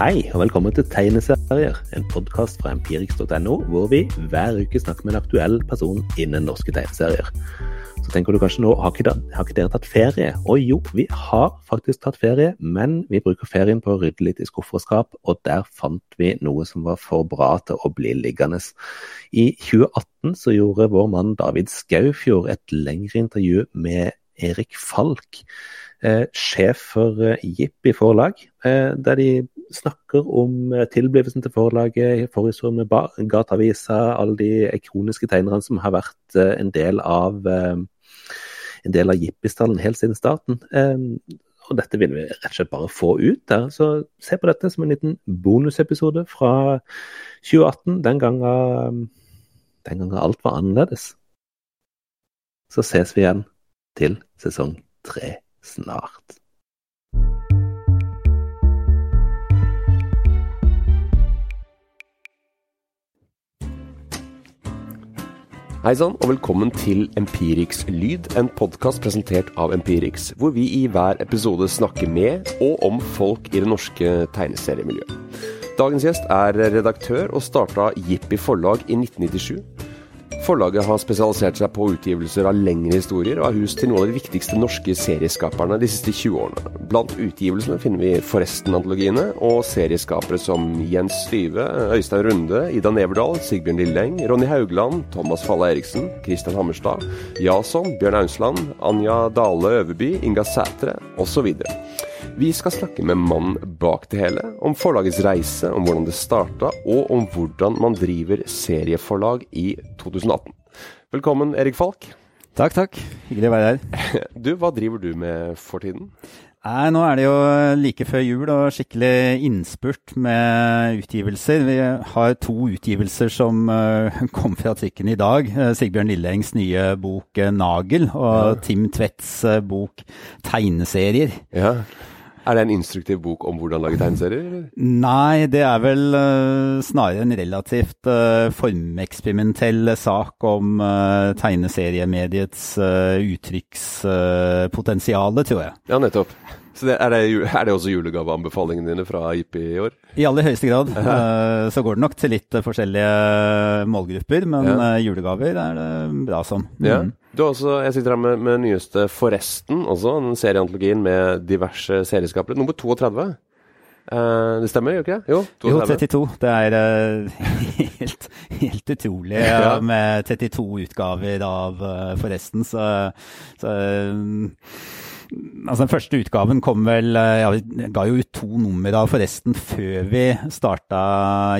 Hei, og velkommen til Tegneserier, en podkast fra empirix.no, hvor vi hver uke snakker med en aktuell person innen norske tegneserier. Så tenker du kanskje nå, har ikke, da, har ikke dere tatt ferie? Og jo, vi har faktisk tatt ferie, men vi bruker ferien på å rydde litt i skuffer og skap, og der fant vi noe som var for bra til å bli liggende. I 2018 så gjorde vår mann David Skaufjord et lengre intervju med Erik Falk, eh, sjef for eh, Jippi forlag, eh, der de snakker om eh, tilblivelsen til forlaget, forhistorien med Gatavisa, alle de ikoniske tegnerne som har vært eh, en del av eh, en del av Jippi-stallen helt siden starten. Og dette vil vi rett og slett bare få ut der. Så se på dette som en liten bonusepisode fra 2018, den gangen, den gangen alt var annerledes. Så ses vi igjen til sesong tre snart. Hei sann, og velkommen til Empirix lyd, en podkast presentert av Empirix, hvor vi i hver episode snakker med og om folk i det norske tegneseriemiljøet. Dagens gjest er redaktør og starta Jippi forlag i 1997. Forlaget har spesialisert seg på utgivelser av lengre historier, og er hus til noen av de viktigste norske serieskaperne de siste 20 årene. Blant utgivelsene finner vi Forresten-antologiene, og serieskapere som Jens Styve, Øystein Runde, Ida Neverdal, Sigbjørn Lilleng, Ronny Haugland, Thomas Falle Eriksen, Christian Hammerstad, Jason, Bjørn Ausland, Anja Dale Øverby, Inga Sætre osv. Vi skal snakke med mannen bak det hele, om forlagets reise, om hvordan det starta, og om hvordan man driver serieforlag i 2018. Velkommen, Erik Falk. Takk, takk. Hyggelig å være her. Du, hva driver du med for tiden? Nei, Nå er det jo like før jul og skikkelig innspurt med utgivelser. Vi har to utgivelser som uh, kom fra trikken i dag. Uh, Sigbjørn Lillehengs nye bok uh, 'Nagel' og. Tim Tvedts bok 'Tegneserier'. Ja. Er det en instruktiv bok om hvordan lage tegneserier? Nei, det er vel uh, snarere en relativt uh, formeksperimentell sak om uh, tegneseriemediets uttrykkspotensial, tror jeg. Ja, nettopp. Så det, er, det, er, det, også julegaveanbefalingene dine fra Jippi i år? I aller høyeste grad. så går det nok til litt forskjellige målgrupper, men ja. julegaver er det bra som. Mm. Ja. Du også, jeg sitter her med, med nyeste Forresten, også, den serieantologien med diverse serieskapere. Nummer 32. Uh, det stemmer, gjør ikke det? Jo, 32. jo 32. Det er uh, helt, helt, utrolig ja. med 32 utgaver av uh, Forresten, så, så Altså Den første utgaven kom vel ja, Vi ga jo ut to nummer av Forresten før vi starta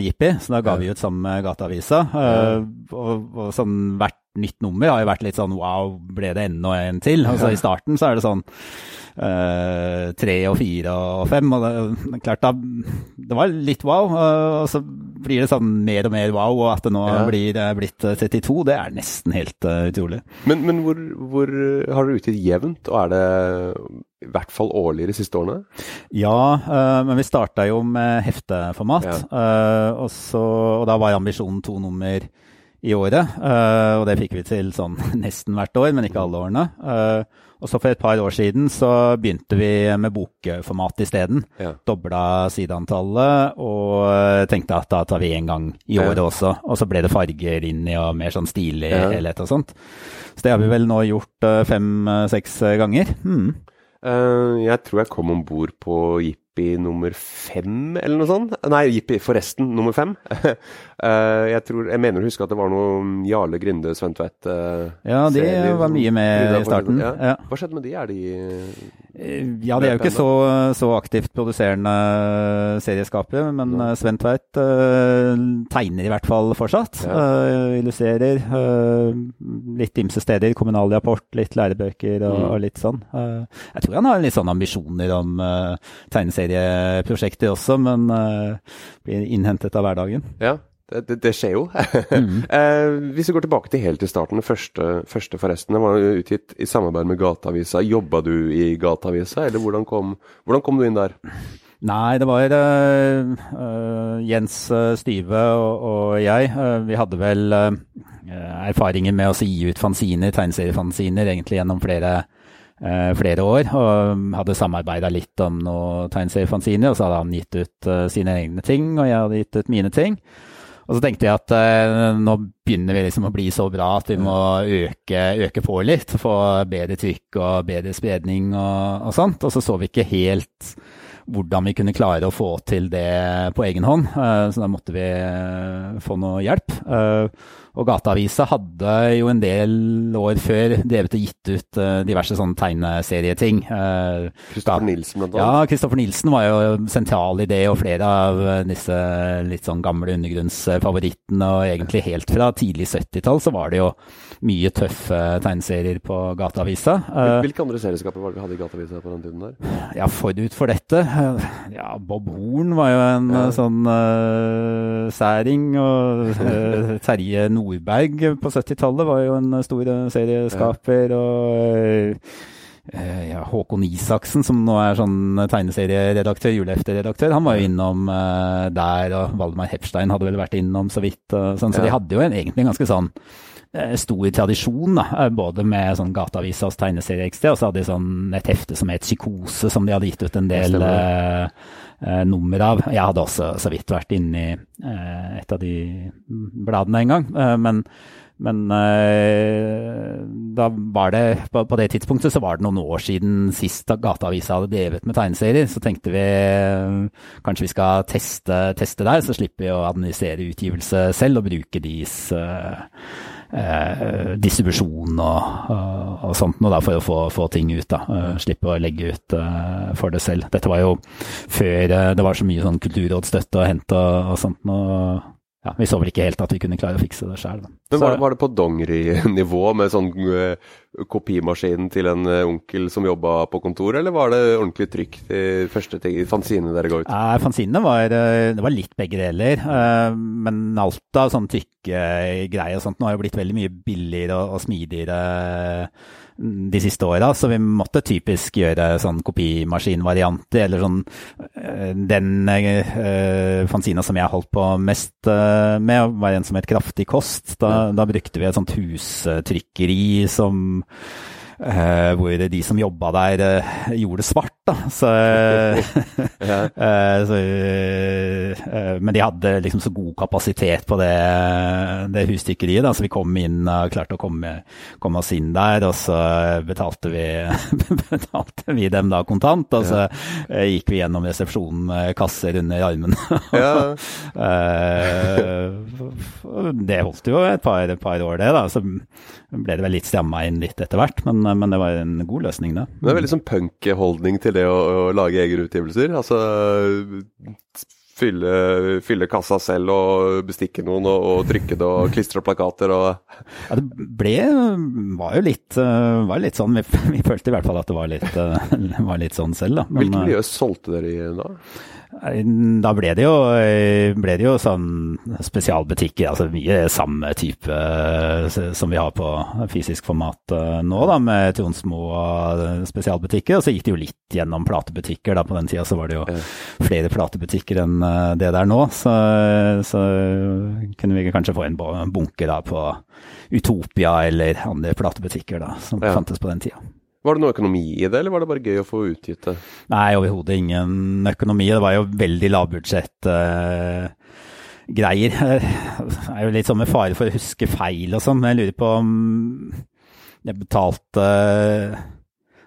Jippi, så da ga vi ut sammen med Gateavisa. og, og sånn hvert nytt nummer har jo vært litt sånn wow, ble det enda en til? Altså I starten så er det sånn tre og fire og fem. Og det, klart da, det var litt wow, uh, og så blir det sånn mer og mer wow, og at det nå ja. blir uh, blitt 32, det er nesten helt utrolig. Men, men hvor, hvor, har dere utgitt jevnt, og er det i hvert fall årlig de siste årene? Ja, men vi starta jo med hefteformat, ja. og, så, og da var ambisjonen to nummer i året. Uh, og det fikk vi til sånn nesten hvert år, men ikke alle årene. Uh, og så for et par år siden så begynte vi med bokformat isteden. Ja. Dobla sideantallet og tenkte at da tar vi én gang i året ja. også. Og så ble det farger inn i og mer sånn stilig ja. helhet og sånt. Så det har vi vel nå gjort uh, fem-seks ganger. Mm. jeg tror jeg kom om bord på Jippi nummer fem, eller noe sånt. Nei, Jippi forresten nummer fem. Uh, jeg, tror, jeg mener å huske at det var noe Jarle Grinde, Svendtveit. Uh, Ja, de serier, var mye med i starten. Ja. Hva skjedde med de? Er de Ja, de er jo ikke så, så aktivt produserende serieskapere, men ja. Sven Tvedt tegner i hvert fall fortsatt. Ja. illustrerer. litt ymse steder. Kommunal rapport, litt lærebøker og, mm. og litt sånn. jeg tror han har litt sånne ambisjoner om tegneserieprosjekter også, men blir innhentet av hverdagen. Ja. Det, det, skjer jo. mm. eh, hvis vi går tilbake til helt til starten, den første, første forresten, Den var utgitt i samarbeid med Gateavisa. Jobba du i Gateavisa, eller hvordan kom, hvordan kom, du inn der? Nei, det var uh, Jens Styve og, og jeg. Uh, vi hadde vel uh, erfaringer med å gi ut fanziner, tegneseriefanziner, egentlig gjennom flere eh, flere år. Og hadde samarbeida litt om noe tegneseriefanziner, og så hadde han gitt ut sine egne ting, og jeg hadde gitt ut mine ting. Og så tenkte jeg at eh, nå begynner vi liksom å bli så bra at vi må øke, øke på litt. Få bedre trykk og bedre spredning og, og sånt. Og så så vi ikke helt hvordan vi kunne klare å få til det på egen hånd. Eh, så da måtte vi få noe hjelp. Og Gateavisa hadde jo en del år før drevet og gitt ut uh, diverse sånne tegneserieting. Kristoffer uh, Nilsen blant annet? Ja, Kristoffer Nilsen var jo sentral i det, og flere av disse litt sånn gamle undergrunnsfavorittene. Og egentlig helt fra tidlig 70-tall så var det jo mye tøffe tegneserier på Gateavisa. Uh, Hvilke andre serieskaper var det vi hadde i Gateavisa på den tiden der? Ja, forut for dette Ja, Bob Horn var jo en ja. sånn særing, og Terje Nordli Nordberg på 70-tallet var jo en stor eh, serieskaper. og eh, ja, Håkon Isaksen, som nå er sånn tegneserieredaktør, julehefteredaktør, han var jo innom uh, der, og Valdemar Hepstein hadde vel vært innom så vidt. Sånn, så ja. de hadde jo en, egentlig en ganske sånn stor tradisjon, da, både med sånn Gateavisas tegneserieekstra, og så hadde de sånn et hefte som het Psykose, som de hadde gitt ut en del eh, nummer av. Jeg hadde også så vidt vært inne i eh, et av de bladene en gang. Eh, men, men eh, da var det, på, det tidspunktet så var det noen år siden sist Gateavisa hadde drevet med tegneserier. Så tenkte vi eh, kanskje vi skal teste, teste der, så slipper vi å administrere utgivelse selv og bruke deres eh, eh, distribusjon og, og, sånt noe da, for å få, få, ting ut. da, Slippe å legge ut uh, for det selv. Dette var jo før uh, det var så mye sånn kulturrådsstøtte å hente og, og sånt noe ja, vi så vel ikke helt at vi kunne klare å fikse det sjøl. Men var, var, det på dongerinivå med sånn uh, kopimaskinen til en uh, onkel som jobba på kontoret, eller var det ordentlig trykk de første ting, fanzinene dere ga ut? Eh, fanzinene var, det var litt begge deler. Uh, men alt av sånn trykkegreier og sånt nå har jo blitt veldig mye billigere og, og smidigere de siste åra, så vi måtte typisk gjøre sånn kopimaskinvarianter, eller sånn eh, Den uh, fanzina som jeg holdt på mest uh, med, var en som het Kraftig kost. Da, da brukte vi et sånt hustrykkeri som Uh, hvor de som jobba der, uh, gjorde det svart. da. Så, uh, så, men de hadde liksom så god kapasitet på det, det husstykkeriet, da, så vi kom inn og klarte å komme, komme oss inn der. Og så betalte vi, betalte vi dem da kontant, og så gikk vi gjennom resepsjonen med kasser under armen. det holdt jo et par, par år, det. da, Så ble det vel litt stramma inn litt etter hvert. men men det var en god løsning, det. Det er veldig sånn punk-holdning til det å, å lage egne utgivelser. Altså fylle, fylle, kassa selv og bestikke noen og, og trykke det og klistre plakater og Ja, det ble var jo litt, var litt sånn. Vi, vi, følte i hvert fall at det var litt, var litt sånn selv, da. Men, Hvilke miljø solgte dere i da? Da ble det, jo, ble det jo sånn spesialbutikker, altså mye samme type eh, som vi har på fysisk format eh, nå, da, med Tronsmo og spesialbutikker. Og så gikk det jo litt gjennom platebutikker, da på den tida så var det jo flere platebutikker enn eh, det der nå. Så, så kunne vi kanskje få en bunke da på Utopia eller andre platebutikker da, som ja. fantes på den tida. Var det noe økonomi i det, eller var det bare gøy å få utgitt det? Nei, overhodet ingen økonomi. Det var jo veldig lavbudsjett. Uh. Det er jo litt sånn med fare for å huske feil og sånn, men jeg lurer på om jeg betalte uh,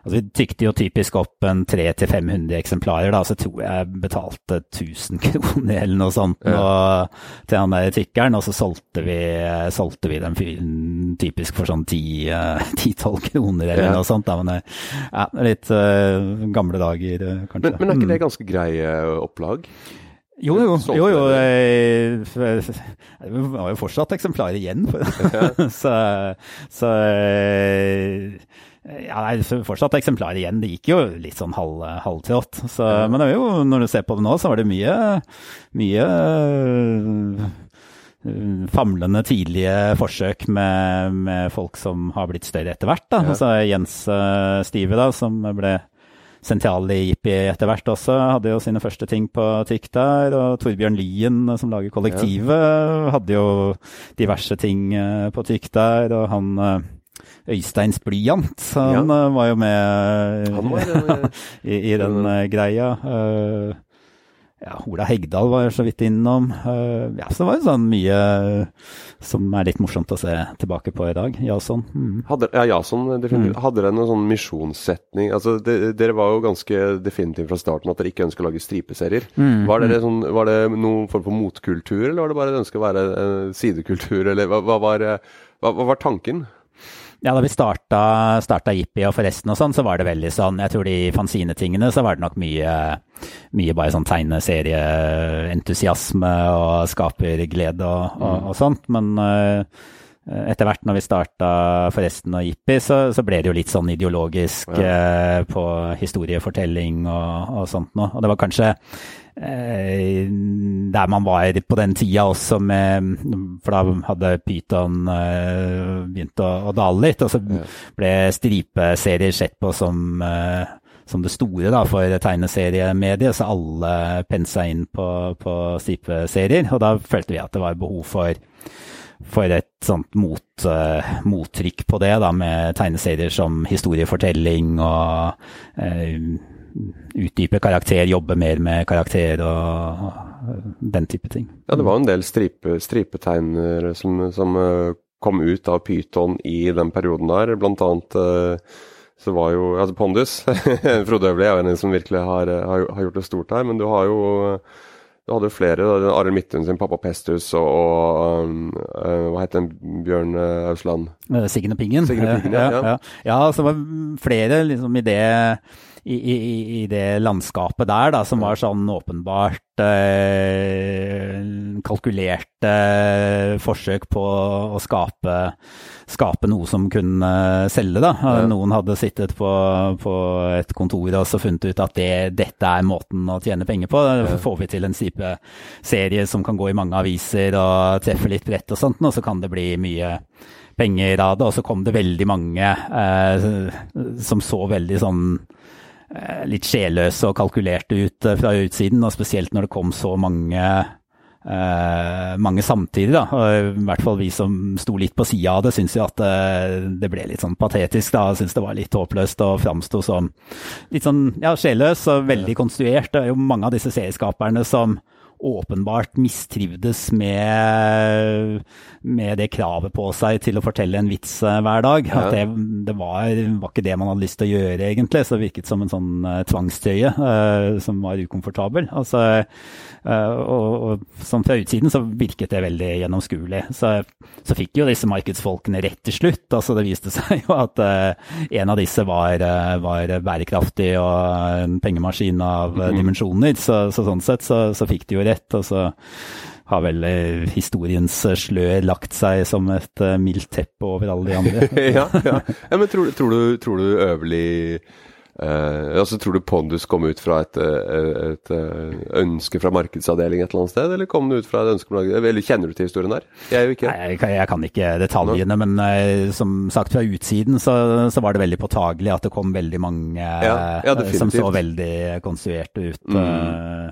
Altså, vi trykte jo typisk opp en 300-500 eksemplarer, da, så tror jeg betalte 1000 kroner eller noe sånt ja. og, til han der trykkeren, og så solgte vi, solgte vi den fyren typisk for sånn 10-12 kroner eller ja. noe sånt. Da, men ja, litt uh, gamle dager, kanskje. Men, men, er ikke det mm. ganske greie opplag? Jo, jo. jo, jo det var jo fortsatt eksemplarer igjen. så, så ja, det er fortsatt eksemplarer igjen. Det gikk jo litt sånn halv, halvtrått. Så, ja. Men det er jo, når du ser på det nå, så var det mye, mye uh, famlende tidlige forsøk med, med, folk som har blitt større etter hvert. Ja. Altså Jens uh, Stive, da, som ble sentral i Jippi etter hvert også, hadde jo sine første ting på tykk der. Og Torbjørn Lien, som lager Kollektivet, ja. hadde jo diverse ting på tykk der. Og han Øysteins blyant. Han ja. var jo med var, i, i, den greia. Ja, Ola Hegdal var så vidt innom. Uh, ja, så det var jo sånn mye som er litt morsomt å se tilbake på i dag. Jason. Mm. Hadde, ja, Jason, definitivt. Mm. Hadde dere noen sånn misjonssetning? Altså, de, dere var jo ganske definitivt fra starten at dere ikke ønsker å lage stripeserier. Mm. Var, mm. sånn, var, det noen form for motkultur, eller var det bare et ønske å være sidekultur, eller hva, hva, var, hva, hva var tanken? Ja, da vi starta, starta Jippi og Forresten og sånn, så var det veldig sånn Jeg tror de fanzinetingene, så var det nok mye, mye bare sånn tegneserieentusiasme og skaperglede og, og, og sånt. Men uh, etter hvert når vi starta Forresten og Jippi, så, så, ble det jo litt sånn ideologisk ja. uh, på historiefortelling og, og sånt noe. Og det var kanskje Eh, der man var på den tida også med For da hadde Pyton eh, begynt å, å, dale litt, og så ble stripeserier sett på som, eh, som det store da, for tegneseriemediet, så alle pensa inn på, på stripeserier. Og da følte vi at det var behov for for et sånt mot, mottrykk på det, da, med tegneserier som historiefortelling og utdype karakter, jobbe mer med karakter og, den type ting. Ja, det var en del stripe, stripetegnere som, som uh, kom ut av Pyton i den perioden der. Blant annet uh, så var jo altså Pondus Frode Øvli er jo en som virkelig har, har, har, gjort det stort her, men du har jo du hadde jo flere. Arild Midthun sin pappa Pestus og, og um, hva het den Bjørn Ausland? Signe Pingen. Signe Pingen ja, ja. ja, ja. så var flere liksom i det i, i, i, det landskapet der, da, som var sånn åpenbart eh, kalkulerte forsøk på å skape, skape, noe som kunne selge. Da. Noen hadde sittet på, på, et kontor og så funnet ut at det, dette er måten å tjene penger på. Da får vi til en type serie som kan gå i mange aviser og treffe litt bredt og sånt, og så kan det bli mye penger av det. Og så kom det veldig mange eh, som så veldig sånn litt sjelløse og kalkulerte ut eh, fra utsiden, og spesielt når det kom så mange Uh, mange samtidig, da. Og I hvert fall vi som sto litt på sida av det, syns jo at uh, det ble litt sånn patetisk. da, Syns det var litt håpløst og framsto som litt sånn ja, sjelløs og veldig konstruert. Det er jo mange av disse serieskaperne som åpenbart mistrivdes med, med, det kravet på seg til å fortelle en vits eh, hver dag. Ja. At det, det var, var, ikke det man hadde lyst til å gjøre, egentlig. Så det virket som en sånn uh, tvangstrøye uh, som var ukomfortabel. Altså, og, og, sånn fra utsiden så virket det veldig gjennomskuelig. Så, så fikk jo disse markedsfolkene rett til slutt. Altså, det viste seg jo at en av disse var, var, bærekraftig og en pengemaskin av mm. dimensjoner. Så, så, sånn sett så, så fikk de jo rett. Og så har vel eh, historiens slør lagt seg som et eh, mildt teppe over alle de andre. ja, ja. ja, men tror, tror, du, tror du Øverli Uh, altså, tror du Pondus kom ut fra et, et, et, ønske fra markedsavdeling et eller annet sted, eller kom det ut fra et ønske fra Eller kjenner du til historien der? Jeg, ikke. Nei, jeg, jeg, kan ikke detaljene, men uh, som sagt fra utsiden så, så, var det veldig påtagelig at det kom veldig mange ja, ja, som så veldig konstruerte ut. Mm.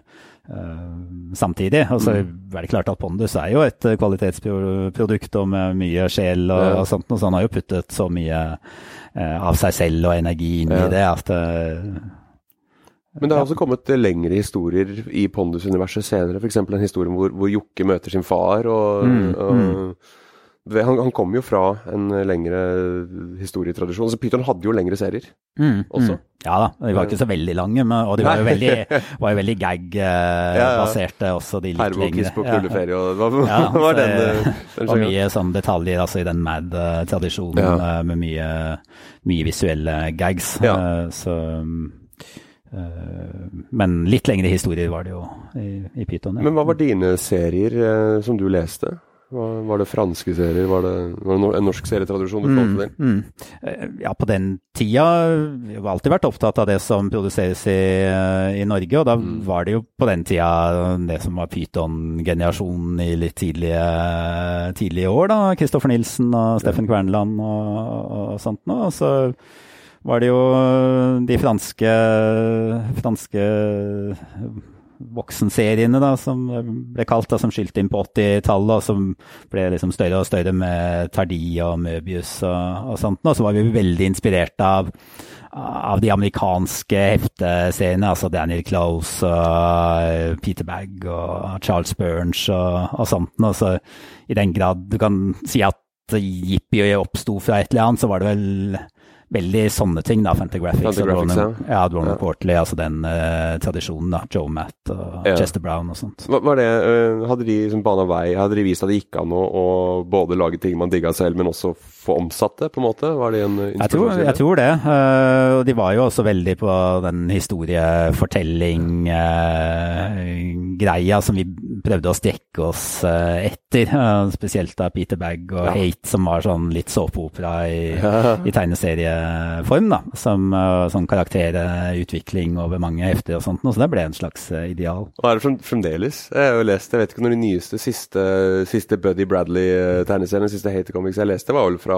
Uh, samtidig. Og så mm. er det klart at Pondus er jo et kvalitetsprodukt og med mye sjel og, ja. og sånt, og så han har jo puttet så mye av seg selv og energi inn i det at uh, men det har også kommet lengre historier i Pondus-universet senere, f.eks. en historie hvor, hvor Jokke møter sin far. og, mm, og mm han, han kom jo fra en lengre historietradisjon. så Pyton hadde jo lengre serier mm, også. Mm. Ja da, de var ikke så veldig lange, men, og de var jo veldig, var jo veldig gag-baserte eh, også, de litt Herbo, lengre. på knulleferie og hva ja, var den, eh, den Og mye sånn detaljer altså i den Mad-tradisjonen ja. Eh, med mye, mye, visuelle gags. Så men litt lengre historier var det jo i, i Pyton. Men hva var dine serier som du leste? Var det franske serier? Var det, var det en norsk serietradisjon du mm, til? Mm. Eh, ja, på den tida Vi har alltid vært opptatt av det som produseres i, eh, i Norge. Og da mm. var det jo på den tida det som var Pyton-generasjonen i litt tidlige, tidlige, år. da, Kristoffer Nilsen og Steffen ja. Kverneland og, og, sånt noe. Og så var det jo de franske, franske voksenseriene, da, som ble kalt, da, som skyldte inn på 80-tallet, og som ble liksom større og større med Tardi og Møbius og, og sånt. Og så var vi veldig inspirert av, av de amerikanske hefteseriene, altså Daniel Close og Peter Bagg og Charles Burns og, og sånt. Og så i den grad du kan si at Jippi oppsto fra et eller annet, så var det vel veldig sånne ting, da. Fantagraphics. Fantagraphics og Dwarner, ja, Dwarner ja. Portley, altså den uh, tradisjonen, da. Joe Matt og ja. Chester Brown og sånt. Var, var det, uh, hadde de liksom bana vei, hadde de vist at det gikk an å, å både lage ting man digga selv, men også få omsatt det, på en måte? Var det en jeg tror, jeg tror det. Uh, og de var jo også veldig på den historiefortelling-greia som vi prøvde å strekke oss etter. spesielt da Peter Bagg og Hate, som var sånn litt såpeopera i, i tegneserieform. da, som sånn karakterutvikling over mange hefter og sånt. Så det ble en slags eh, ideal. Og er det fremdeles? Jeg har jo lest, jeg vet ikke når de nyeste, siste, siste Buddy Bradley-tegneseriene, siste Hate Comics jeg leste, var vel fra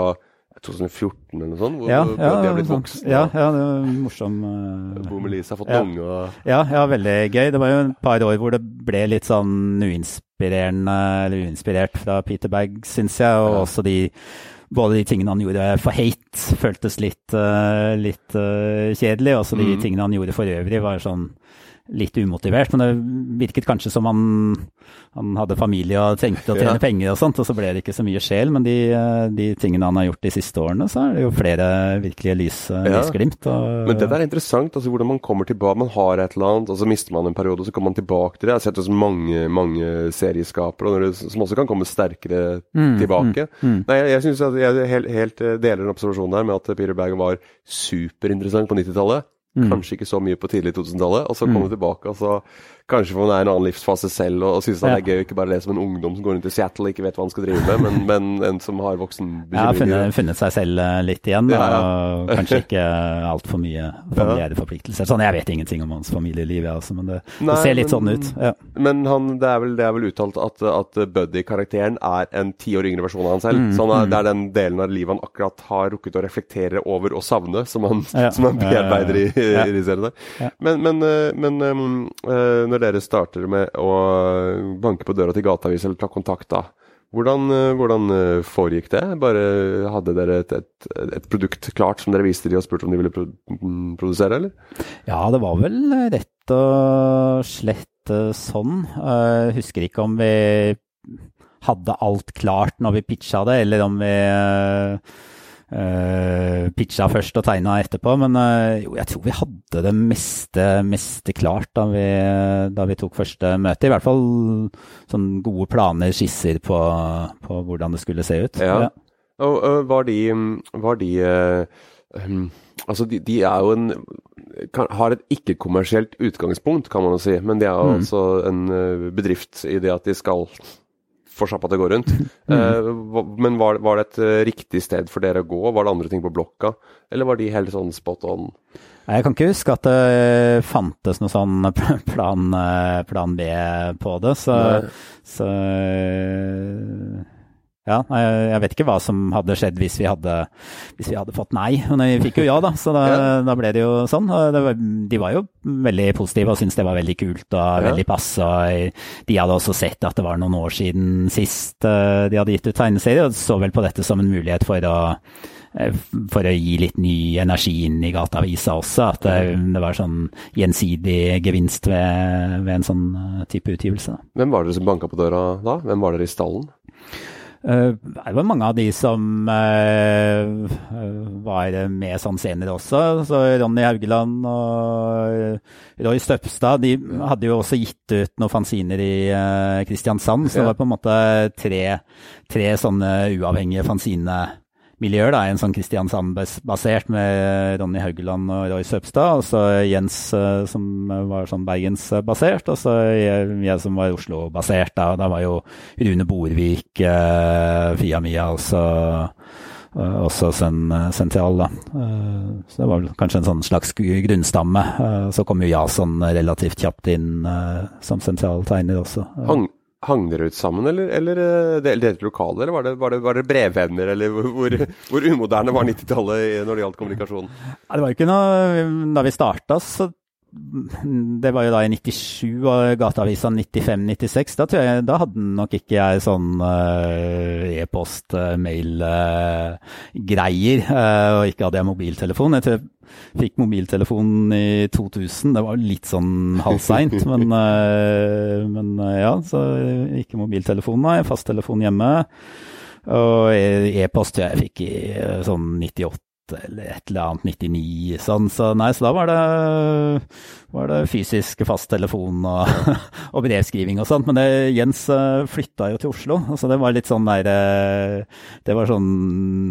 2014 eller noe sånt? Hvor ja, ja, de har blitt voksen? Ja, ja, det var morsom uh, Bo Melise har fått ja. unge og ja, ja, veldig gøy. Det var jo et par år hvor det ble litt sånn uinspirerende, eller uinspirert fra Peter Bagg, syns jeg, og ja. også de både de tingene han gjorde for hate, føltes litt, uh, litt uh, kjedelig. Også de mm. tingene han gjorde for øvrig, var sånn litt umotivert. Men det virket kanskje som han, han hadde familie og tenkte å tjene ja. penger og sånt, og så ble det ikke så mye sjel. Men de, de, tingene han har gjort de siste årene, så er det jo flere virkelige lys, ja. lysglimt. Og, men det der er interessant, altså hvordan man kommer tilbake. Man har et eller annet, og så mister man en periode, og så kommer man tilbake til det. Jeg har sett hos mange, mange serieskapere som også kan komme sterkere mm, tilbake. Mm, mm. Nei, jeg, jeg synes at jeg helt, helt deler en observasjon der med at Peter Bergen var superinteressant på 90-tallet. Mm. Kanskje ikke så mye på tidlig 2000-tallet, og så komme mm. tilbake og så Kanskje for man er i en annen livsfase selv og, og synes ja. det er gøy ikke bare lese som en ungdom som går rundt i Seattle og ikke vet hva han skal drive med, men, men en som har voksen Ja, funnet, funnet seg selv eh, litt igjen, ja, ja, og kanskje ikke altfor mye familiære forpliktelser. Sånn, Jeg vet ingenting om hans familieliv, altså, men det, Nei, det ser litt men, sånn ut. Men han, det, er vel, det, er vel, uttalt at, at Buddy-karakteren er en ti år yngre versjon av han selv. Mm, sånn er, mm. Det er den delen av livet han akkurat har rukket å reflektere over og savne, som han, som han bearbeider i, i, i de seriene. Men, men, eh, men um, når dere starter med å banke på døra til Gateavis eller ta kontakt da. Hvordan, eh, hvordan, eh, foregikk det? Bare Hadde dere et, et, et, produkt klart som dere viste de og spurte om de ville mm, produsere, eller? Ja, det var vel rett og slett eh, sånn. Jeg husker ikke om vi hadde alt klart når vi pitcha det, eller om vi pitcha først og tegna etterpå, men uh, jo, jeg tror vi hadde det meste, meste klart da vi, da vi, tok første møte. I hvert fall sånn gode planer, skisser på, på hvordan det skulle se ut. Ja. ja. Og uh, var de, var de um, Altså, de, de, er jo en kan, Har et ikke-kommersielt utgangspunkt, kan man jo si, men de er mm. altså en bedrift i det at de skal for sjappa til å gå rundt. Mm. Uh, men var, var, det et uh, riktig sted for dere å gå? Var det andre ting på blokka, eller var de helt sånn spot on? Jeg kan ikke huske at det fantes noe sånn plan, eh, plan B på det, så, så ja, jeg vet ikke hva som hadde skjedd hvis vi hadde, hvis vi hadde fått nei. Men vi fikk jo ja, da, så da, ja. da ble det jo sånn. Var, de var jo veldig positive og syntes det var veldig kult og ja. veldig passe. De hadde også sett at det var noen år siden sist eh, de hadde gitt ut tegneserie, og så vel på dette som en mulighet for å, eh, for å gi litt ny energi inn i gateavisa også. At det, det, var sånn gjensidig gevinst ved, ved en sånn eh, type utgivelse. Hvem var det som banka på døra da? Hvem var dere i stallen? Uh, det var mange av de som uh, var med sånn senere også. Så Ronny Haugeland og Roy Støpstad de hadde jo også gitt ut noen fanziner i uh, Kristiansand. Så det var på en måte tre, tre sånne uavhengige fanziner miljøer. da, En sånn Kristiansand-basert med Ronny Haugeland og Roy Søpstad. Og så Jens eh, som var sånn Bergens-basert, og så jeg, jeg, som var Oslo-basert. Da Da var jo Rune Borvik, eh, Fia Mia også, eh, også sentral. da. Så det var vel kanskje en sånn slags grunnstamme. Så kom jo Jason relativt kjapt inn som sentral tegner også. Hang Hang dere ut sammen, eller, eller eh, delte dere lokale, eller var det, var det, var det brevvenner, eller hvor, hvor umoderne var 90-tallet når det gjaldt kommunikasjon? Det var jo ikke noe Da vi starta, så det var jo da i 97 og Gateavisa 95-96. Da, da hadde nok ikke jeg sånn uh, e-post, uh, mail-greier. Uh, og ikke hadde jeg mobiltelefon. Jeg tror jeg fikk mobiltelefon i 2000. Det var litt sånn halvseint, men, men ja. Så ikke mobiltelefon, nei. Fasttelefon hjemme. Og e-post jeg fikk i sånn 98 eller et eller annet 99, sånn. Så nei, så da var det, var det fysisk fasttelefon og, og brevskriving og sånt. Men det, Jens uh, flytta jo til Oslo, så det var litt sånn der uh, Det var sånn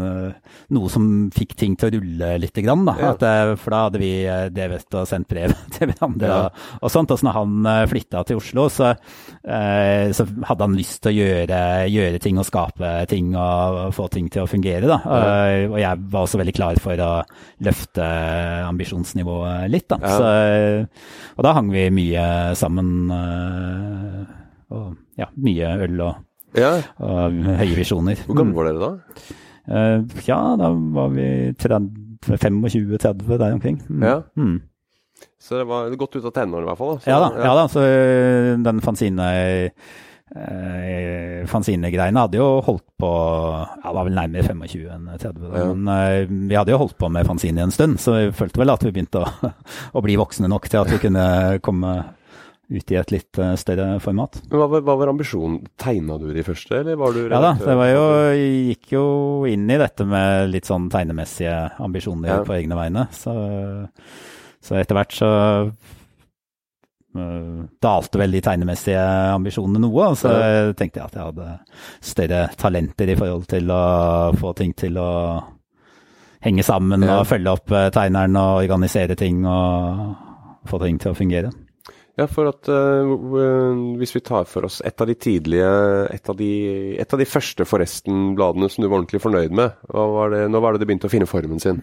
uh, noe som fikk ting til å rulle lite grann, da. Ja. At, for da hadde vi drevet og sendt brev til hverandre ja. og, og, sånt. Og så når han flytta til Oslo, så, så, hadde han lyst til å gjøre, gjøre, ting og skape ting og få ting til å fungere, da. Ja. og jeg var også veldig klar klar for å løfte ambisjonsnivået litt. Da. Ja. Så, og da hang vi mye sammen. Eh, og ja, mye øl og, ja. og høye visjoner. Hvor gamle var dere da? Uh, ja, da var vi 25-30 der omkring. Mm. Ja. Mm. Så det var godt ut av tenårene i hvert fall? Da. Så, ja da. Ja. da, så eh, den fanzine eh, fanzine-greiene hadde jo holdt på ja, det var vel nærmere 25 enn 30. Ja. Men eh, vi hadde jo holdt på med fanzine en stund, så vi følte vel at vi begynte å, å bli voksne nok til at vi kunne komme ut i et litt uh, større format. Men hva var, hva var ambisjonen? Tegna du de første, eller var du redaktør? Ja da, det var jo, jeg gikk jo inn i dette med litt sånn tegnemessige ambisjoner ja. på egne vegne. Så, så etter hvert så Eh, dalte vel de tegnemessige ambisjonene noe. Og så tenkte jeg at jeg hadde større talenter i forhold til å få ting til å henge sammen og følge opp eh, tegneren og organisere ting og få ting til å fungere. Ja, for at uh, hvis vi tar for oss et av de tidlige Et av de, et av de første Forresten-bladene som du var ordentlig fornøyd med, var det, når var det du begynte å finne formen sin?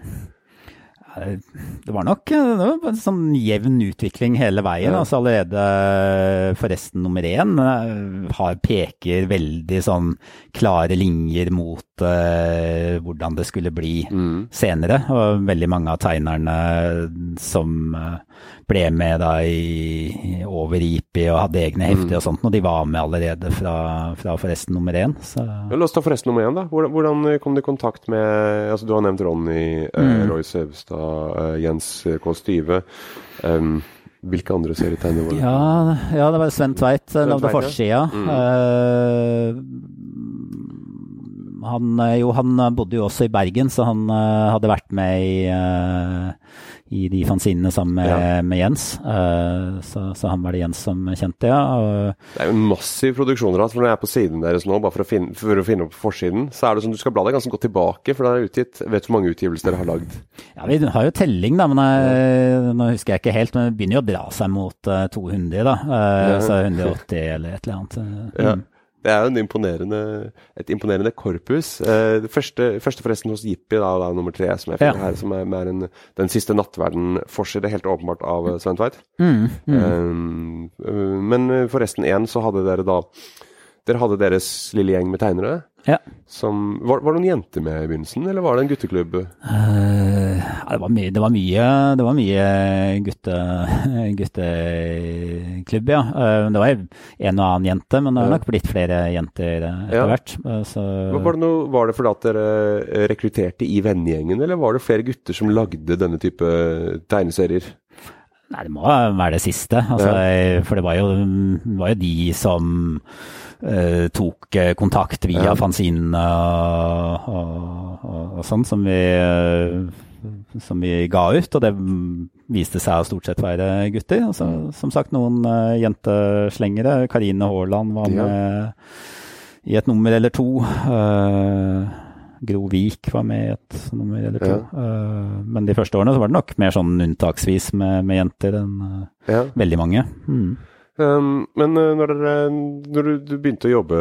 Det var nok det var en sånn jevn utvikling hele veien. Ja. altså Allerede forresten nummer én eh, har, peker veldig sånn klare linjer mot uh, hvordan det skulle bli mm. senere. Og veldig mange av tegnerne som ble med da i, over IPI og hadde egne hefter mm. og sånt, og de var med allerede fra, fra forresten nummer én. Så. Ja, la oss ta forresten nummer én, da. Hvordan, hvordan, kom du i kontakt med altså Du har nevnt Ronny, mm. Roy Sevstad, Jens K. Styve. Um, hvilke andre serietegner var det? Ja, ja, det var Sven Tveit. Sven lagde forsida. Mm. Uh, han, jo, han bodde jo også i Bergen, så han uh, hadde vært med i i de fanzinene sammen med, ja. med Jens. Så, så, han var det Jens som kjente, ja. Og, det er jo en massiv produksjon For når jeg er på siden deres nå, bare for å finne, for å finne opp forsiden, så er det sånn du skal bla deg ganske godt tilbake, for det er utgitt Vet du hvor mange utgivelser dere har lagd? Ja, vi har jo telling, da. Men jeg, nå husker jeg ikke helt. Men det begynner jo å dra seg mot uh, 200, da. Ja. Så 180 eller et eller annet. Mm. Ja. Det er jo imponerende, et imponerende korpus. Eh, det første, første, forresten hos Jippi, da, da, nummer tre, som jeg finner ja. her, som er mer en, den siste nattverden-forside, helt åpenbart av Svein Tveit. Mm, mm. eh, men forresten én så hadde dere da Dere hadde deres lille gjeng med tegnere. Ja. Som, var, var, det noen jenter med i begynnelsen, eller var det en gutteklubb? Uh, det, var mye, det var mye, det var mye gutte, gutteklubb, ja. Uh, det var en og annen jente, men det har nok blitt flere jenter etter ja. hvert. Uh, var, det noe, var det fordi at dere rekrutterte i vennegjengen, eller var det flere gutter som lagde denne type tegneserier? Nei, det må være det siste. Altså, ja. For det var jo, var jo de som tok eh, kontakt via ja. fanzinene og, og, og, og, sånn, som vi, uh, som vi ga ut. Og det viste seg å stort sett være gutter. Altså, som sagt, noen jenteslengere. Karine Haaland var med ja. i et nummer eller to. Gro Vik var med i et nummer eller to. Ja. men de første årene så var det nok mer sånn unntaksvis med, med jenter enn veldig mange. Mm. Um, men uh, når, når du, du, begynte å jobbe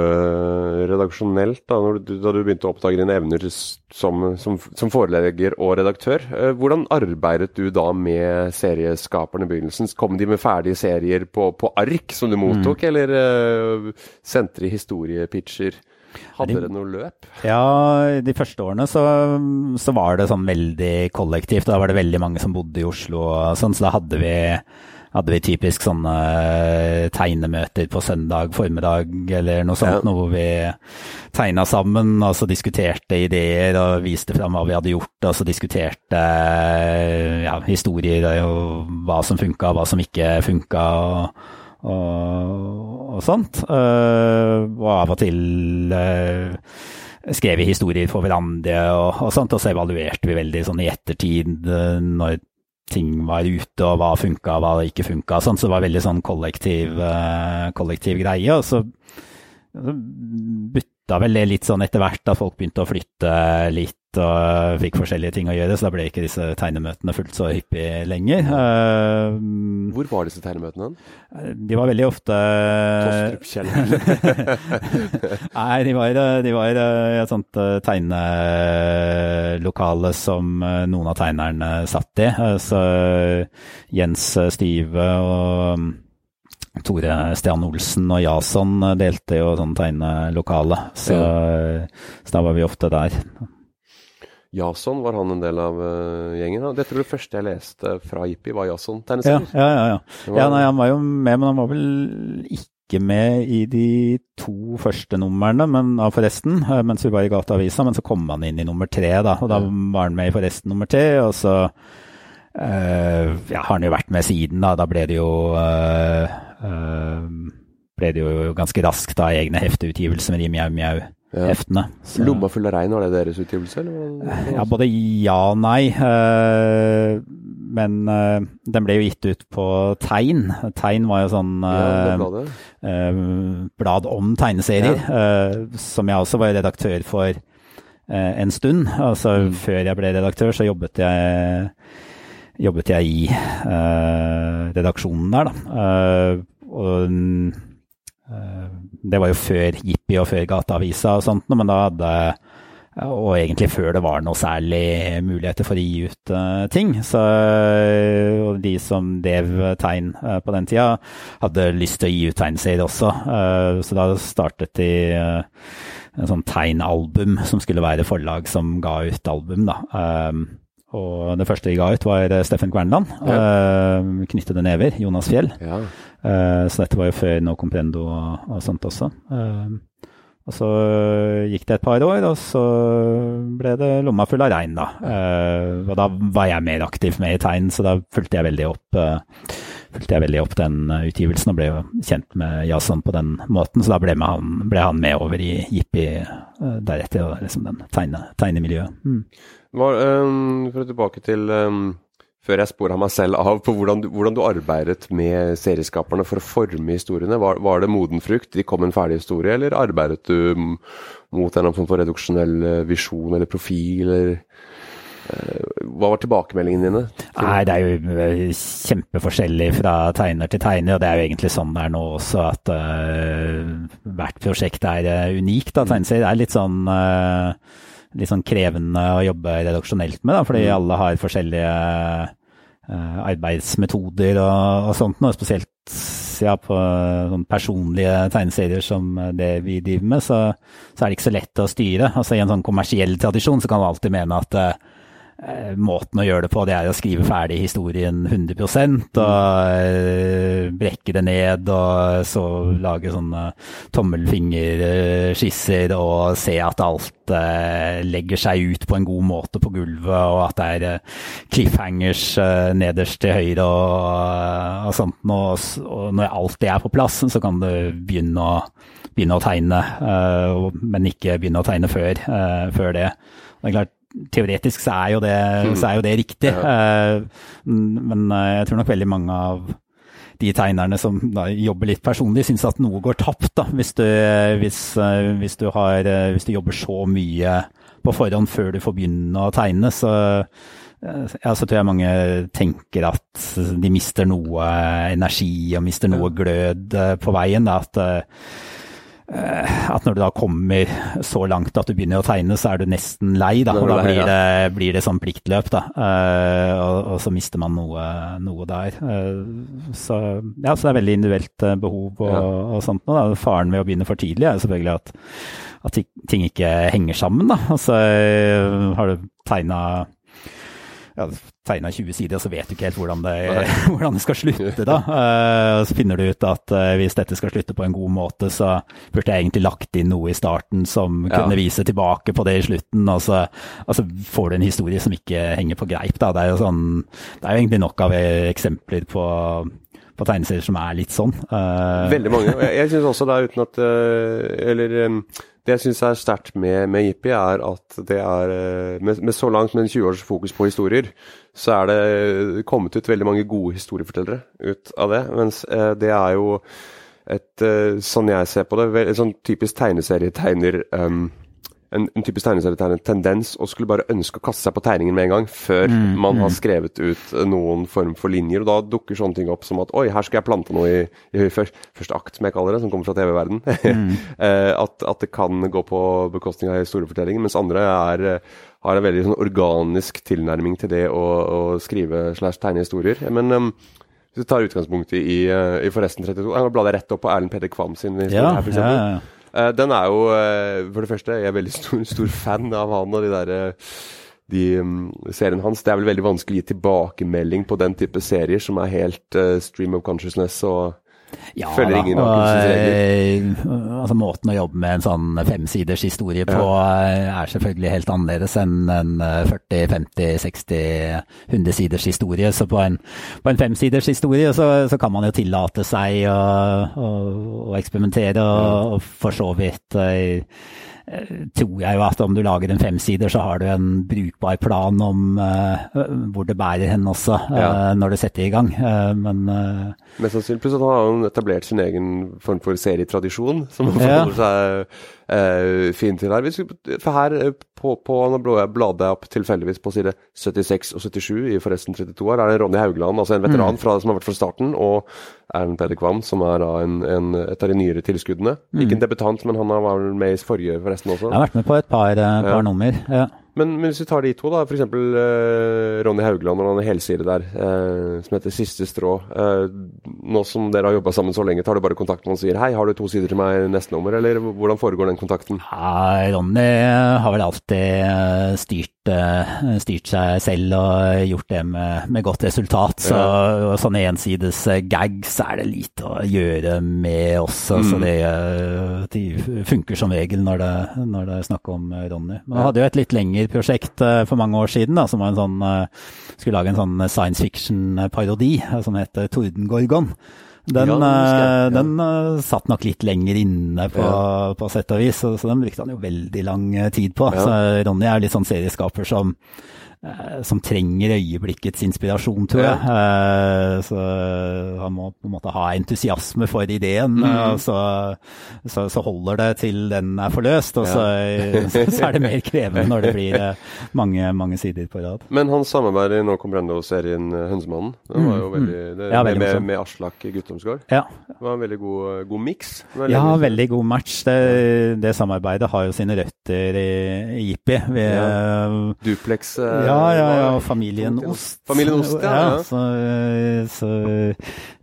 redaksjonelt, da, du, da du begynte å oppdage dine evner som, som, som forelegger og redaktør, uh, hvordan arbeidet du da med serieskaperne i begynnelsen? Kom de med ferdige serier på, på ark som du mottok, mm. eller uh, sendte de historiepitcher? Hadde dere noe løp? Ja, de første årene så, så, var det sånn veldig kollektivt. Da var det veldig mange som bodde i Oslo og sånn, så da hadde vi hadde vi typisk sånne eh, tegnemøter på søndag formiddag eller noe sånt, ja. noe hvor vi tegna sammen og så diskuterte ideer og viste fram hva vi hadde gjort, og så diskuterte eh, ja, historier og hva som funka, hva som ikke funka. Og, og, og, sånt. Uh, og av og til skrev vi historier for hverandre og, og, sånt, og så evaluerte vi veldig sånn i ettertid når ting var ute, og hva funka, hva ikke funka. Sånn, så det var veldig sånn kollektiv, uh, kollektiv greie. Og så, så butta vel det litt sånn etter hvert, da folk begynte å flytte litt og fikk forskjellige ting å gjøre, så da ble ikke disse tegnemøtene fullt så hyppig lenger. Uh, Hvor var disse tegnemøtene? De var veldig ofte Nei, de var, de var i et sånt eh, tegnelokale som eh, noen av tegnerne satt i. Så Jens Stive og mm, Tore Stian Olsen og Jason delte jo sånn tegnelokale, så, så da var vi ofte der. Jason, var han en del av uh, gjengen? Det tror du første jeg leste fra Jippi, var Jason-tegneserier. Ja, ja, ja. ja. Var... ja nei, han var jo med, men han var vel ikke med i de to første numrene men, av Forresten, eh, mens vi var i Gateavisa. Men så kom han inn i nummer tre, da. Og da var han med i Forresten nummer tre. Og så uh, ja, har han jo vært med siden, da. Da ble det jo uh, ble det jo ganske raskt da egne hefteutgivelser med de Mjau Mjau heftene. Så. 'Lomma full av regn', var det deres utgivelse? Eller? Ja, både ja og nei. Uh, men uh, den ble jo gitt ut på Tegn. Tegn var jo sånn ja, blad om tegneserier, ja. som jeg også var redaktør for en stund. Altså mm. før jeg ble redaktør, så jobbet jeg, jobbet jeg i redaksjonen der, da. og det var jo før Jippi og før Gateavisa og sånt, men da hadde og egentlig før det var noe særlig muligheter for å gi ut uh, ting. Så, og de som drev tegn uh, på den tida, hadde lyst til å gi ut tegneserier også. Uh, så da startet de en sånn tegnalbum som skulle være forlag som ga ut album. da. Og det første jeg ga ut, var Steffen Kvernland. Ja. Uh, 'Knyttede never', Jonas Fjell. Ja. Uh, så dette var jo før No Comprendo og, og sånt også. Uh, og så gikk det et par år, og så ble det lomma full av regn, da. og da var jeg mer aktiv med i tegn, så da fulgte jeg veldig opp, fulgte jeg veldig opp den utgivelsen og ble jo kjent med Jason på den måten. Så da ble, han, ble han med over i Jippi deretter, og liksom den tegne, tegnemiljøet. Mm. Var, um, for å tilbake til um, før jeg spora meg selv av på hvordan du, hvordan du, arbeidet med serieskaperne for å forme historiene. Var, var det moden frukt? De kom en ferdig historie, eller arbeidet du mot en form for reduksjonell eh, visjon eller profil? Eller, uh, hva var tilbakemeldingene dine? Nei, Det er jo eh, kjempeforskjellig fra tegner til tegner, og det er jo egentlig sånn det er nå også, at uh, hvert prosjekt er unikt. da, Tegneserier er litt sånn uh, litt sånn krevende å jobbe redaksjonelt med, da, fordi mm. alle har forskjellige uh, arbeidsmetoder og, og sånt, og spesielt ja, på sånn personlige tegneserier som det vi driver med, så, så, er det ikke så lett å styre. Altså I en sånn kommersiell tradisjon så kan du alltid mene at uh, måten å gjøre det på, det er å skrive ferdig historien 100% og uh, brekke det ned og så lage sånne tommelfingerskisser og se at alt legger seg ut på en god måte på gulvet, og at det er cliffhangers nederst til høyre og, og sånt. Og, og, når alt det er på plass, så kan du begynne å, begynne å tegne, men ikke begynne å tegne før, før det. Det er klart, teoretisk så er jo det, mm. er jo det riktig. Ja. Uh, men uh, jeg tror nok veldig mange av de tegnerne som jobber litt personlig, syns at noe går tapt. Da, hvis, du, hvis, uh, hvis, du har, hvis, du, jobber så mye på forhånd før du får begynne å tegne. Så, ja, så tror jeg mange tenker at de mister noe energi og mister noe glød på veien. Da, at at når du da kommer så langt at du begynner å tegne, så er du nesten lei. Da, og da blir det, blir det sånn pliktløp. Da. Og, og, så mister man noe, noe der. Så, ja, så det er veldig individuelt behov og, og sånt. noe. Faren ved å begynne for tidlig er selvfølgelig at, at ting ikke henger sammen. Da. Altså, har du tegna ja, tegna 20 sider, og så vet du ikke helt hvordan det, hvordan det skal slutte. da. Uh, så finner du ut at uh, hvis dette skal slutte på en god måte, så burde jeg egentlig lagt inn noe i starten som kunne ja. vise tilbake på det i slutten. Og så, og så, får du en historie som ikke henger på greip. da. Det er jo, sånn, det er jo egentlig nok av eksempler på på tegneserier som er litt sånn. Uh, Veldig mange. Jeg, jeg syns også da, uten at Eller det jeg syns er sterkt med, med Jippi, er at det er eh, med, med så langt med en 20 års fokus på historier, så er det kommet ut veldig mange gode historiefortellere ut av det. Mens eh, det er jo et, eh, sånn jeg ser på det, et sånn typisk tegneserietegner um, en, en typisk tegneserietegner tendens å skulle bare ønske å kaste seg på tegningen med en gang, før mm, man har mm. skrevet ut noen form for linjer. og Da dukker sånne ting opp som at oi, her skal jeg plante noe i, i første, første, akt, som jeg kaller det, som kommer fra TV-verden. Mm. Eh, at, at, det kan gå på bekostning av historiefortellingen, mens andre er, har en veldig sånn organisk tilnærming til det å, å skrive slash tegne historier. Men um, hvis du tar utgangspunkt i, i, eh, i Forresten 32 Jeg blar deg rett opp på Erlend Peder Kvam sin historie ja, her, f.eks. Ja, ja. Uh, den er jo, uh, for det første, jeg er veldig stor, stor fan av han og de derre uh, de um, serien hans. Det er vel veldig vanskelig å gi tilbakemelding på den type serier som er helt stream of consciousness og ja, følger ingen av uh, altså Måten å jobbe med en sånn femsiders historie på ja. er selvfølgelig helt annerledes enn en 40-50-60-100 siders historie. Så på en, på en femsiders historie så, så, kan man jo tillate seg å, å, å eksperimentere og, og for så vidt tror jeg jo at om du lager en femsider, så har du en brukbar plan om uh, hvor det bærer hen også, uh, når du setter i gang. Uh, men Mest sannsynlig. Pluss at han har etablert sin egen form for serietradisjon, som han forholder ja. seg uh, fin til her. For her på, på Nå bladet jeg opp tilfeldigvis på side 76 og 77 i Forresten 32 her, er det Ronny Haugland, altså en veteran mm. fra, som har vært fra starten, og Erlend Peder Kvam, som er da en, en, et av de nyere tilskuddene. Mm. Ikke en debutant, men han var med i forrige forresten også. Jeg har vært med på et par, par ja. nummer. ja. Men, men, hvis vi tar de to, da. F.eks. Uh, Ronny Haugland og han helside der, uh, som heter Siste strå. Uh, nå som dere har jobba sammen så lenge, tar du bare kontakt med han og sier hei, har du to sider til meg neste nummer, eller hvordan foregår den kontakten? Nei, Ronny har vel alltid uh, styrt Eh, styrt seg selv og gjort det med, med godt resultat. Så ja. sånne ensides eh, gags er det lite å gjøre med også, Mm. Så det eh, de funker som regel når det, når det er snakk om Ronny. Men vi hadde jo et litt lengre prosjekt for mange år siden da, som var en sånn, skulle lage en sånn science fiction-parodi som heter Tordengorgon. Den, ja, ja. den uh, satt nok litt lenger inne på, ja. på sett og vis, så, så, den brukte han jo veldig lang tid på. Så Ronny er litt sånn serieskaper som Eh, som trenger øyeblikkets inspirasjon, tror jeg. Ja. Eh, så han må på en måte ha entusiasme for ideen. Mm. Og så, så, så, holder det til den er forløst, og så, ja. så, er det mer krevende når det blir eh, mange, mange sider på rad. Men hans samarbeid i No Comprendo-serien 'Hønsemannen' det var jo mm. veldig, det, ja, veldig med, med, Aslak Guttomsgård. Ja. Det var en veldig god, god miks. Ja, veldig god match. Det, det, samarbeidet har jo sine røtter i, i Jippi. Duplex. Ja, ja, ja. Familien Ost. Familien Ost, ja. ja. Så, så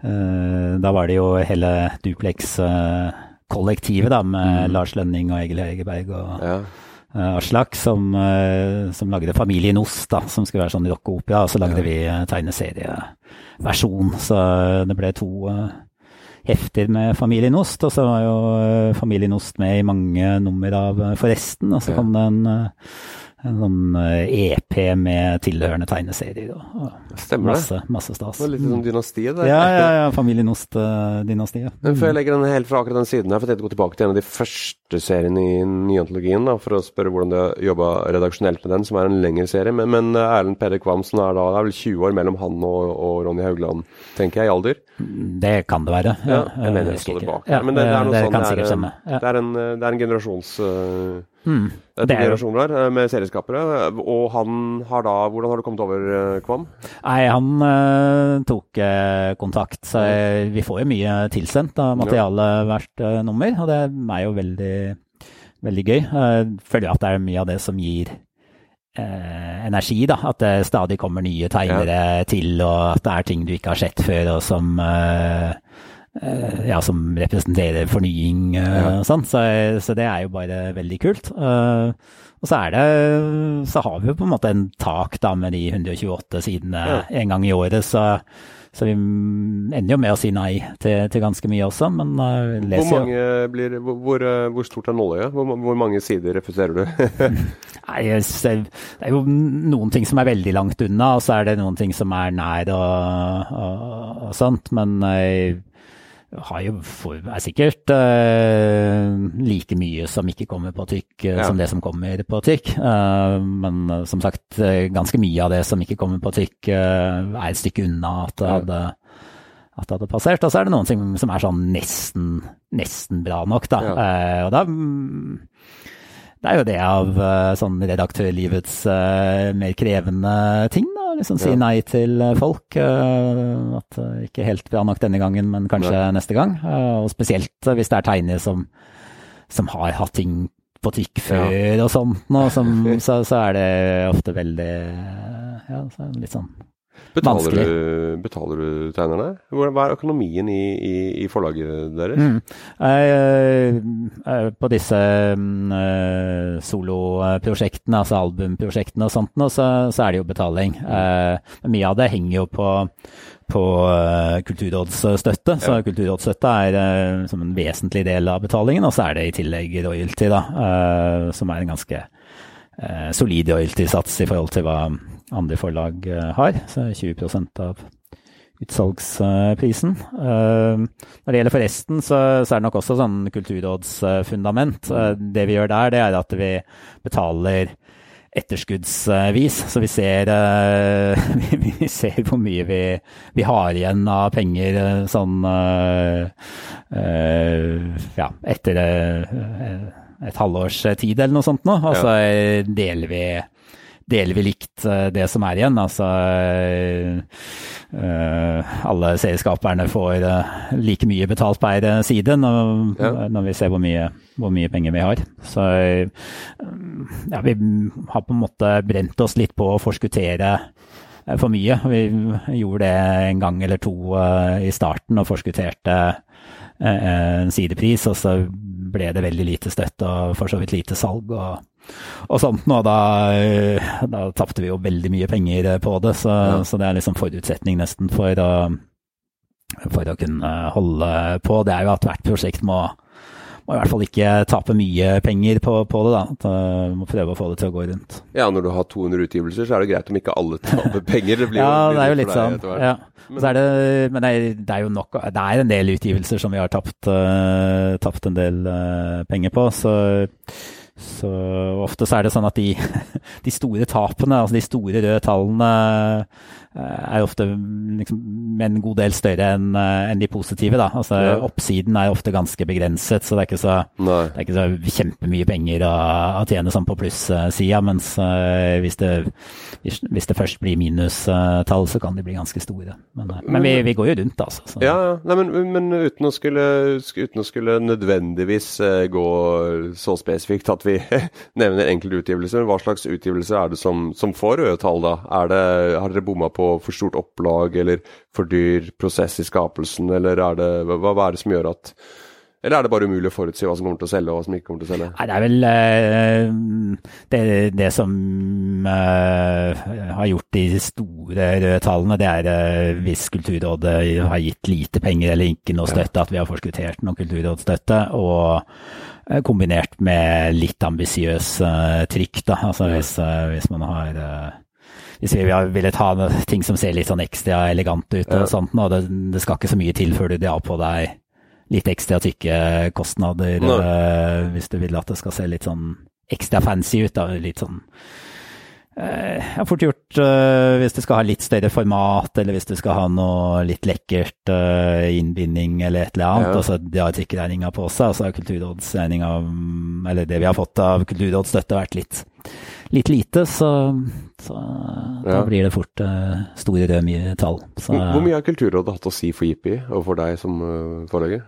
uh, da var det jo hele Duplex-kollektivet, da, med mm. Lars Lønning og Egil Hegerberg og ja. uh, Aslak, som, som, lagde Familien Ost, da, som skulle være sånn rockeopera. Og så lagde ja. vi tegneserieversjon, så det ble to hefter med Familien Ost, og så var jo Familien Ost med i mange nummer av Forresten, og så kom det en en sånn EP eh, e med tilhørende tegneserier. Og, Stemmer masse, det. Masse stas. Det var litt sånn dynastiet der. Ja, ja, ja. Familien Ost-dynastiet. Mm. før jeg legger den helt fra akkurat den siden her, for jeg tenkte å gå tilbake til en av de første seriene i nyantologien, da, for å spørre hvordan du har jobba redaksjonelt med den, som er en lengre serie. Men, men eh, Erlend Peder Kvamsen er da det er vel 20 år mellom han og, og Ronny Haugland, tenker jeg, i alder? Det kan det være. Ja, jeg mener jeg så det bak. Ja, men det, det, er noe det sånn, stemme. Ja. Det, er en, det er en generasjons... Uh, Mm. Det er to er generasjoner her med serieskapere. Og han har da Hvordan har du kommet over eh, Kvam? Nei, han uh, tok uh, kontakt. Så jeg, vi får jo mye tilsendt av materiale hvert uh, nummer, og det er jo veldig, veldig gøy. Jeg føler at det er mye av det som gir eh, energi, da. At det stadig kommer nye tegnere til, og at det er ting du ikke har sett før, og som eh, eh, ja, som representerer fornying eh, og sånn. Så, så det er jo bare veldig kult. Eh, og så er det Så har vi jo på en måte en tak da med de 128 sidene Ja. en gang i året, så, så vi ender jo med å si nei til, til ganske mye også, men leser Hvor mange jo blir Hvor, hvor, eh, stort er nåløyet? Hvor, hvor mange sider refuserer du? Nei, det er jo noen ting som er veldig langt unna, og så er det noen ting som er nær og, og, og sånt. Men for, er sikkert uh, like mye som ikke kommer på trykk, uh, Ja. som det som kommer på trykk. Uh, men som sagt, ganske mye av det som ikke kommer på trykk, er et stykke unna at det hadde at det hadde passert. Og så er det noen ting som er sånn nesten, nesten bra nok, da. Ja. Og da mm, det er jo det av sånn redaktørlivets mer krevende ting. Liksom si Ja. nei til eh, folk. eh, at det ikke helt bra nok denne gangen, men kanskje neste gang. Eh, og spesielt eh, hvis det er tegnere som, som har hatt ting på trykk før og sånt, nå, som, så, så er det ofte veldig eh, Ja, så litt sånn Betaler Vanskelig. du, betaler du tegnerne? Hva er økonomien i, i, i forlaget deres? Mm. Eh, eh, på disse mm, eh, soloprosjektene, altså albumprosjektene og sånt, nå, så, så er det jo betaling. Eh, mye av det henger jo på, på eh, Kulturrådsstøtte. Så Ja. Kulturrådsstøtte er eh, som en vesentlig del av betalingen, og så er det i tillegg royalty, da, som er en ganske solid royalty-sats i forhold til hva andre forlag eh, har. Så 20 av utsalgsprisen. Eh, Når det gjelder forresten, så, så er det nok også sånn kulturrådsfundament. Eh, Det vi gjør der, det er at vi betaler etterskuddsvis, så vi ser, vi, ser hvor mye vi, vi har igjen av penger sånn ja, etter et halvårs tid eller noe sånt nå. Og så deler vi deler vi likt eh, det som er igjen. Altså eh, eh, alle serieskaperne får like mye betalt per side når, Ja. når vi ser hvor mye, hvor mye penger vi har. Så ja, vi har på en måte brent oss litt på å forskuttere for mye. Vi gjorde det en gang eller to i starten og forskutterte en sidepris, og så ble det veldig lite støtte og for så vidt lite salg. og og sånt nå, da, eh, da tapte vi jo veldig mye penger eh, på det, så, Ja. så det er liksom forutsetning nesten for å, for å kunne holde på. Det er jo at hvert prosjekt må, må i hvert fall ikke tape mye penger på, på det, da. At, uh, må prøve å få det til å gå rundt. Ja, når du har 200 utgivelser, så er det greit om ikke alle taper penger. Det blir Ja, jo, det er jo litt sånn. Ja. Så er det, men det er, det er jo nok Det er en del utgivelser som vi har tapt, uh, tapt en del uh, penger på, så så ofte så er det sånn at de, de store tapene, altså de store røde tallene, er ofte liksom, en god del større enn en de positive. Da. Altså, Ja. Oppsiden er ofte ganske begrenset, så det er ikke så, er ikke så kjempemye penger å, å tjene sånn på plussida. Mens uh, hvis, det, hvis, det først blir minustall, så kan de bli ganske store. Men, uh, men vi, vi går jo rundt, altså. Så. Ja, ja. Nei, men, men uten, å skulle, uten å skulle nødvendigvis eh, gå så spesifikt at vi nevner enkelte utgivelser, hva slags utgivelser er det som, som får røde tall, da? Er det, har dere bomma på for stort opplag, eller for dyr prosess i skapelsen, eller er det, hva, hva er det som gjør at Eller er det bare umulig å forutsi hva som kommer til å selge, og hva som ikke kommer til å selge? Nei, det er vel eh, det, det som eh, har gjort de store røde tallene, det er eh, hvis Kulturrådet har gitt lite penger eller ikke noe støtte, at vi har forskuttert noe kulturrådsstøtte. og Kombinert med litt ambisiøs trykk, da. Altså hvis, hvis man har eh, hvis vi har- ville ta med ting som ser litt sånn ekstra elegant ut, Ja. og sånt, og det, det skal ikke så mye til før du drar på deg litt ekstra tykke kostnader Nei. eh, hvis du vil at det skal se litt sånn ekstra fancy ut. Da. Litt sånn Jeg har fort gjort uh, hvis du skal ha litt større format, eller hvis du skal ha noe litt lekkert uh, innbinding eller et eller annet. Ja. Altså, de har trikkeregninga på seg, og så har kulturrådsregninga, eller det vi har fått av kulturrådsstøtte, vært litt, litt lite. Så, så ja. da blir det fort uh, store, røde tall. Så, hvor, hvor, mye har Kulturrådet hatt å si for Jippi og for deg som forlegger?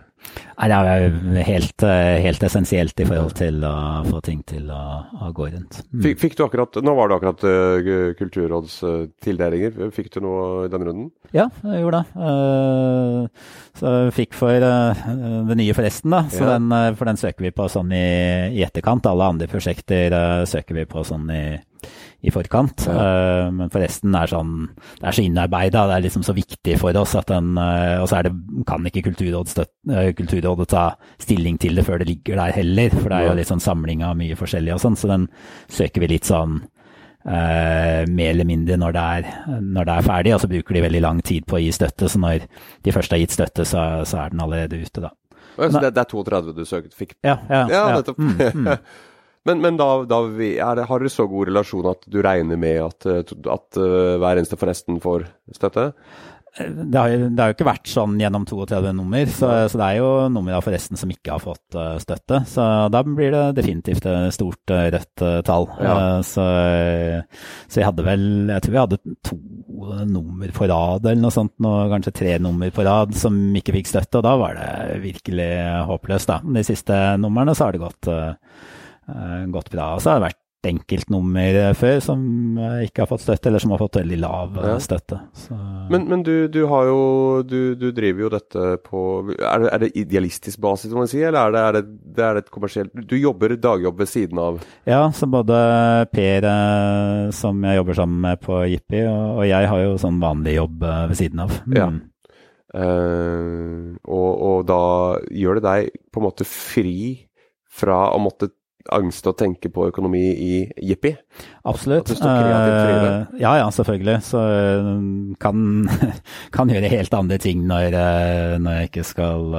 Nei, Det er helt, eh, helt, essensielt i forhold til å få ting til å, å gå rundt. Mm. Fikk, fikk, du akkurat, Nå var det akkurat uh, kulturrådstildelinger. Fikk du noe i den runden? Ja, jeg gjorde det. Uh, så fikk for uh, det nye forresten, da. Så ja. den, for den søker vi på sånn i, i etterkant. Alle andre prosjekter søker vi på sånn i i forkant. Ja. Uh, men forresten er sånn Det er så innarbeida, det er liksom så viktig for oss at den uh, Og så det, kan ikke Kulturrådet, uh, Kulturrådet ta stilling til det før det ligger der heller, for det er jo litt sånn samling av mye forskjellig og sånn, så den søker vi litt sånn mer eller mindre når det, er, når det, er, ferdig, og så bruker de veldig lang tid på å gi støtte. Så når de først har gitt støtte, så, så er den allerede ute, da. Så det, det er 32 du søkte, fikk? Ja, ja, ja, nettopp. Mm, mm. Men, men da, da vi, det, har dere så god relasjon at du regner med at, at uh, hver eneste forresten får støtte? Det har, det har, jo ikke vært sånn gjennom 32 nummer, så, så, det er jo nummer av forresten som ikke har fått uh, støtte. Så da blir det definitivt et stort uh, rødt uh, tall. Ja. Så, så, jeg hadde vel Jeg tror vi hadde to nummer på rad eller noe sånt, og kanskje tre nummer på rad som ikke fikk støtte, og da var det virkelig håpløst, da. De siste numrene så har det gått Eh, gått bra. Og så har det vært enkeltnummer før som eh, ikke har fått støtte, eller som har fått veldig lav eh, ja. støtte. Men, men du, du, har jo du, du, driver jo dette på Er det, er det idealistisk basis, må man si, eller er det, er, det, det er et kommersielt Du jobber dagjobb ved siden av? Ja, så både Per, som jeg jobber sammen med på Jippi, og, og jeg har jo sånn vanlig jobb ved siden av. Mm. Ja. Uh, og, og da gjør det deg på en måte fri fra å måtte angst å tenke på økonomi i Jippi? Absolutt. Uh, ja, ja, selvfølgelig. Så uh, kan, kan, gjøre helt andre ting når, uh, når jeg ikke skal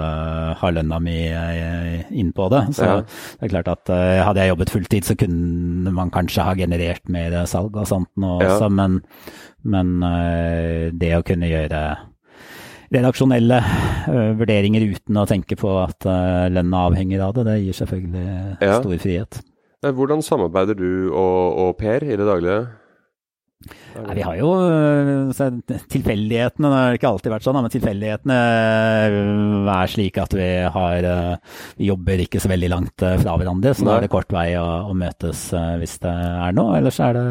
ha lønna mi inn på det. Så ja. det er klart at hadde jeg jobbet fulltid, så kunne man kanskje ha generert mer salg og sånt nå også, ja. men, men det å kunne gjøre redaksjonelle uh, vurderinger uten å tenke på at uh, lønna avhenger av det. Det gir selvfølgelig ja. stor frihet. Hvordan samarbeider du og, og Per i det daglige? Nei, vi har jo tilfeldighetene, det har ikke alltid vært sånn, men tilfeldighetene er slik at vi har Vi jobber ikke så veldig langt fra hverandre, så da er det kort vei å, å møtes hvis det er noe. Ellers er det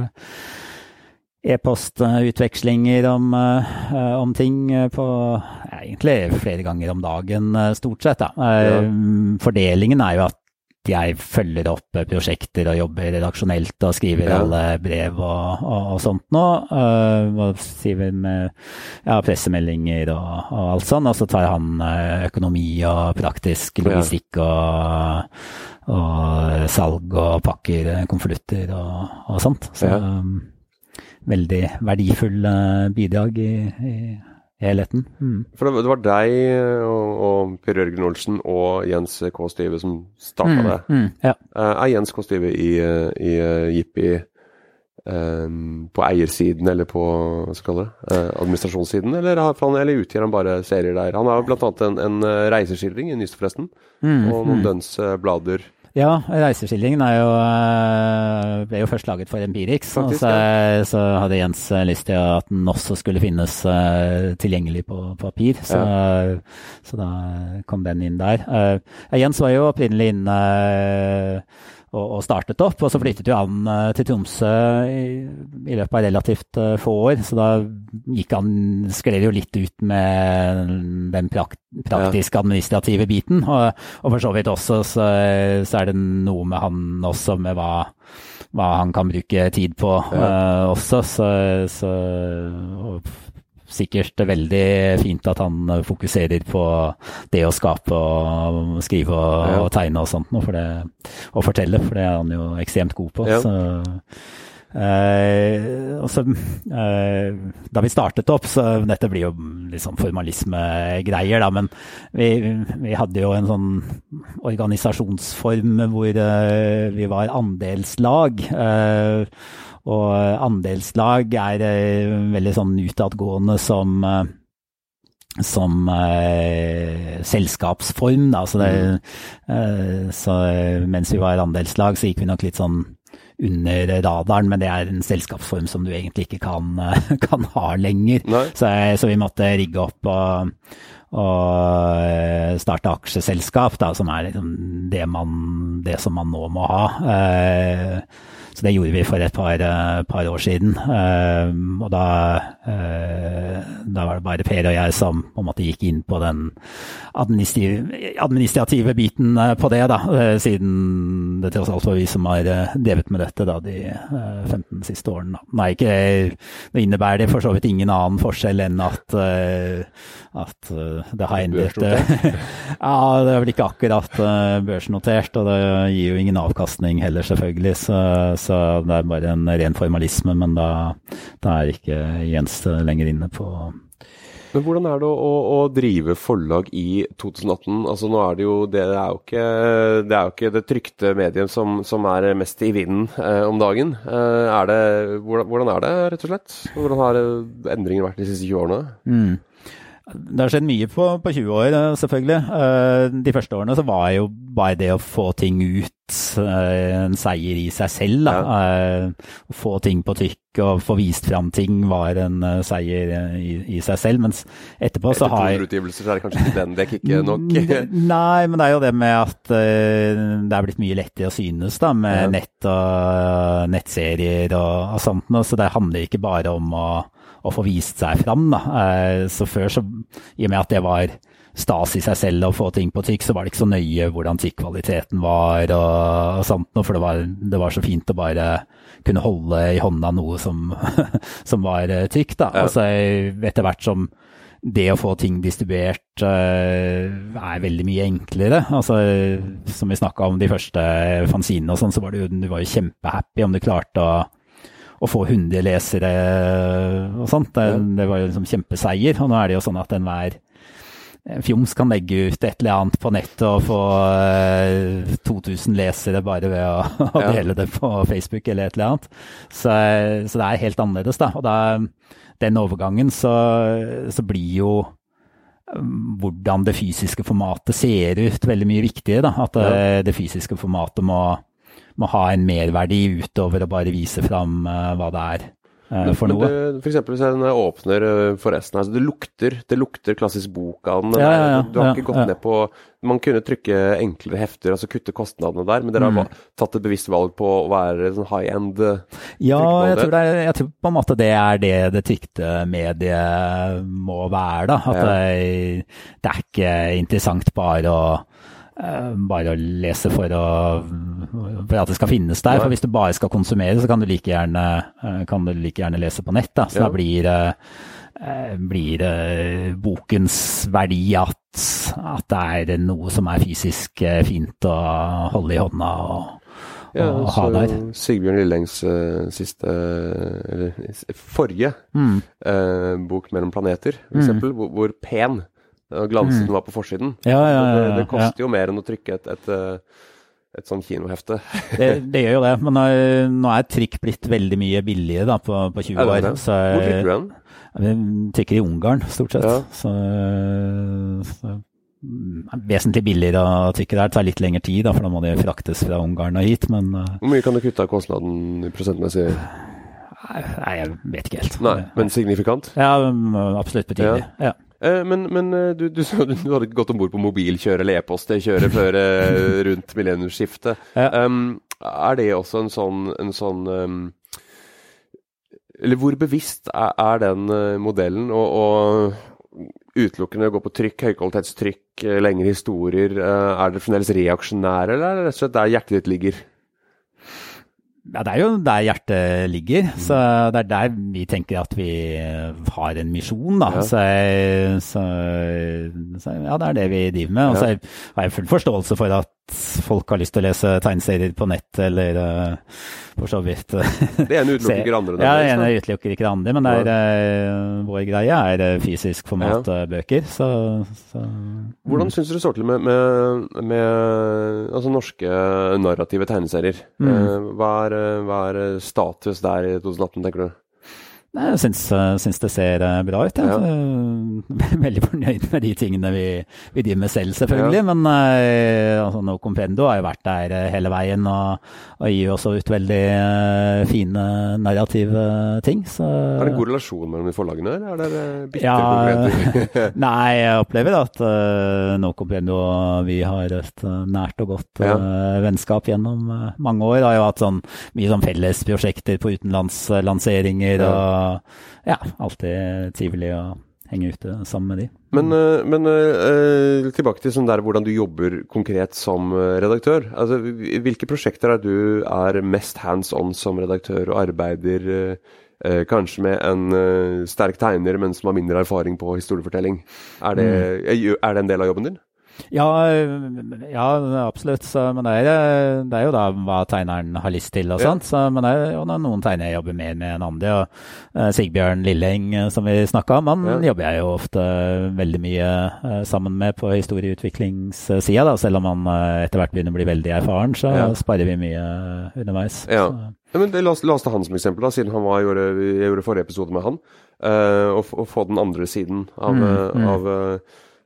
e-postutvekslinger om, uh, om, ting på ja, egentlig flere ganger om dagen, uh, stort sett. Uh, ja. Fordelingen er jo at jeg følger opp prosjekter og jobber redaksjonelt og skriver ja. alle brev og, og, og sånt nå. og skriver med ja, pressemeldinger og, og, alt sånn. Og så tar han økonomi og praktisk logistikk og, salg og pakker konvolutter og, sånt. Så, veldig verdifull bidrag i, i helheten. Mm. For det, var deg og, og Per Jørgen Olsen og Jens K. Stive som starta mm, det. Mm, ja. Eh, er Jens K. Stive i, i Jippi um, på eiersiden eller på hva skal det, uh, administrasjonssiden, eller, han, eller, utgjør han bare serier der? Han har bl.a. en, en reiseskildring i Nyst, forresten, mm, og noen mm. dønsblader. Ja, reiseskildringen jo, eh, ble jo først laget for Empirix. Faktisk, så, ja. så, hadde Jens eh, lyst til at den også skulle finnes tilgjengelig på, på papir. Så, ja. så, da kom den inn der. Jens var jo opprinnelig inne og, og, startet opp. Og så flyttet jo han uh, til Tromsø i, i, løpet av relativt uh, få år. Så da gikk han skled jo litt ut med den prakt, praktiske administrative biten. Og, og, for så vidt også så, så, er det noe med han også, med hva, hva han kan bruke tid på ja. uh, også. Så, så sikkert veldig fint at han fokuserer på det å skape og skrive og, ja. og tegne og sånt, for det, og fortelle, for det er han jo ekstremt god på. Ja. Så, eh, også, eh, da vi startet opp, så dette blir jo liksom formalismegreier, da, men vi, vi, hadde jo en sånn organisasjonsform hvor eh, vi var andelslag. Eh, og andelslag er veldig sånn utadgående som som eh, selskapsform. Da. Så, det, eh, så mens vi var andelslag, så gikk vi nok litt sånn under radaren, men det er en selskapsform som du egentlig ikke kan, kan ha lenger. Så, så, vi måtte rigge opp og, og eh, starte aksjeselskap, da, som er liksom det, man, det, som man nå må ha. Eh, så det gjorde vi for et par, eh, par år siden. Uh, og da, uh, da, var det bare Per og jeg som på en måte gikk inn på den administrative, biten på det, da. Siden det tross alt var vi som har drevet med dette da, de 15 siste årene. Nei, ikke, det innebærer det for så vidt ingen annen forskjell enn at, at det har endret Ja, det er vel ikke akkurat børsnotert, og det gir jo ingen avkastning heller, selvfølgelig. så så det er bare en ren formalisme. Men da, da er ikke Jens lenger inne på men hvordan er det å, å, drive forlag i 2018? Altså nå er Det jo det, det er jo ikke det, er jo ikke det trykte medium som, som, er mest i vinden eh, om dagen. Eh, er det, hvordan, hvordan, er det, rett og slett? Hvordan har endringer vært de siste 20 årene? Mm. Det har skjedd mye på, på 20 år, eh, selvfølgelig. Uh, de første årene så var jo bare det å få ting ut uh, en seier i seg selv. Uh, å få ting på trykk og få vist fram ting var en seier i, i, seg selv. Mens etterpå så har Etter to utgivelser så er det kanskje ikke den det kicket nok? Nei, men det er jo det med at det er blitt mye lettere å synes da, med nett og nettserier og, og sånt. Så det handler ikke bare om å å få vist seg fram. Da. Eh, så før, så, i og med at det var stas i seg selv å få ting på trykk, så var det ikke så nøye hvordan trykkvaliteten var og, og sånt noe, for det var, det var, så fint å bare kunne holde i hånda noe som, som var eh, trygt. Da. Altså, etter hvert som det å få ting distribuert uh, er veldig mye enklere. Altså, som vi snakka om de første fanzinene og sånn, så var du, du var jo kjempehappy om du klarte å å få 100 lesere og sånt. Det, det var jo liksom kjempeseier. Og nå er det jo sånn at enhver fjoms kan legge ut et eller annet på nettet og få 2000 lesere bare ved å, å dele det på Facebook eller et eller annet. Så, så det er helt annerledes, da. Og da, den overgangen så, så blir jo hvordan det fysiske formatet ser ut, veldig mye viktigere. Da. At ja. det fysiske formatet må må ha en merverdi utover å bare vise fram uh, hva det er. Uh, for noe. Det, for eksempel hvis jeg åpner for forresten her, så det lukter, det lukter klassisk bok av den. Ja, ja, ja, du har ikke gått ned på Man kunne trykke enklere hefter, altså kutte kostnadene der, men dere har mm. tatt et bevisst valg på å være sånn high end? Ja, jeg tror, er, jeg tror, på en måte det er det det trykte mediet må være, da. At det, det er ikke interessant bare å Eh, bare å lese for, å, for, at det skal finnes der. For hvis du bare skal konsumere, så kan du like gjerne, eh, du like gjerne lese på nett. Da. Så ja. da blir, eh, blir bokens verdi at, at, det er noe som er fysisk fint å holde i hånda. og ja, og ha der. Sigbjørn Lillengs siste Eller forrige mm. bok 'Mellom planeter', for mm. eksempel, hvor, hvor pen og glansen mm. var på forsiden. Ja, ja, ja, det, det, koster jo mer enn å trykke et, et, et, et sånn kinohefte. det, det, gjør jo det, men nå, nå er trykk blitt veldig mye billigere da, på, på 20 år. Så, Hvor trykker du den? Vi trykker i Ungarn, stort sett. Så, så mm, vesentlig billigere å trykke der. Det tar litt lengre tid, da, for da må det fraktes fra Ungarn og hit. Men, Hvor mye kan du kutte av kostnaden prosentmessig? Nei, jeg vet ikke helt. Nei, Men signifikant? Ja, absolutt betydelig. Ja. ja. Eh, men, men eh, du, du, du, du, hadde ikke gått om bord på mobilkjøret eller e-postkjøret før eh, rundt millenniumsskiftet. Ja. Um, er det også en sånn, en sånn um, Eller hvor bevisst er, er den modellen? Og, og, utelukkende gå på trykk, høykvalitetstrykk, lengre historier. Er dere fremdeles reaksjonære, eller er det rett og slett der hjertet ditt ligger? Ja, det er jo der hjertet ligger. Mm. Så det er der vi tenker at vi har en misjon, da. Ja. Så, så, så, ja, det er det vi driver med. Og så har jeg full forståelse for at folk har lyst til å lese tegneserier på nett, eller uh, for så vidt uh, Det ene utelukker ikke andre? Ja, det ene utelukker ikke det andre, men det er, uh, vår greie er fysisk format-bøker. Ja. Så, så, Hvordan syns du det står til med, med, med altså norske narrative tegneserier? Mm. Hva, er, hva er status der i 2018, tenker du? Jeg syns, eh, syns, det ser eh, bra ut. Jeg. Ja. Veldig fornøyd med de tingene vi, vi driver med selv, selvfølgelig. Ja. Men uh, altså, No Compendo har jo vært der hele veien og, og gir også ut veldig uh, fine narrative ting. Så, er det en god relasjon mellom de forlagene, eller er det bitre ja, Nei, jeg opplever at uh, No Compendo og vi har et nært og godt ja. vennskap gjennom mange år. Har jo hatt sånn, mye sånn fellesprosjekter på utenlandslanseringer. og ja, alltid trivelig å henge ute sammen med de. Men, eh, men uh, tilbake til sånn der hvordan du jobber konkret som eh, redaktør. Altså, hvilke prosjekter er du er mest hands on som redaktør og arbeider uh, kanskje med en sterk tegner, men som har mindre erfaring på historiefortelling? Er det, mm. er det en del av jobben din? Ja, ja absolutt. Så, men det er, det er, jo da hva tegneren har lyst til og sånt. Så, men det er jo noen tegnere jeg jobber mer med enn andre. Og, uh, Sigbjørn Lilleng, eh, som vi snakka om, han jobber jeg jo ofte veldig mye uh, sammen med på historieutviklingssida. Da. Selv om han uh, etter hvert begynner å bli veldig erfaren, så sparer vi mye underveis. Ja. Ja, men la, oss, la oss ta han som eksempel, da, siden han var, jeg, gjorde, jeg gjorde forrige episode med han. og, og, få den andre siden av, mm, mm. av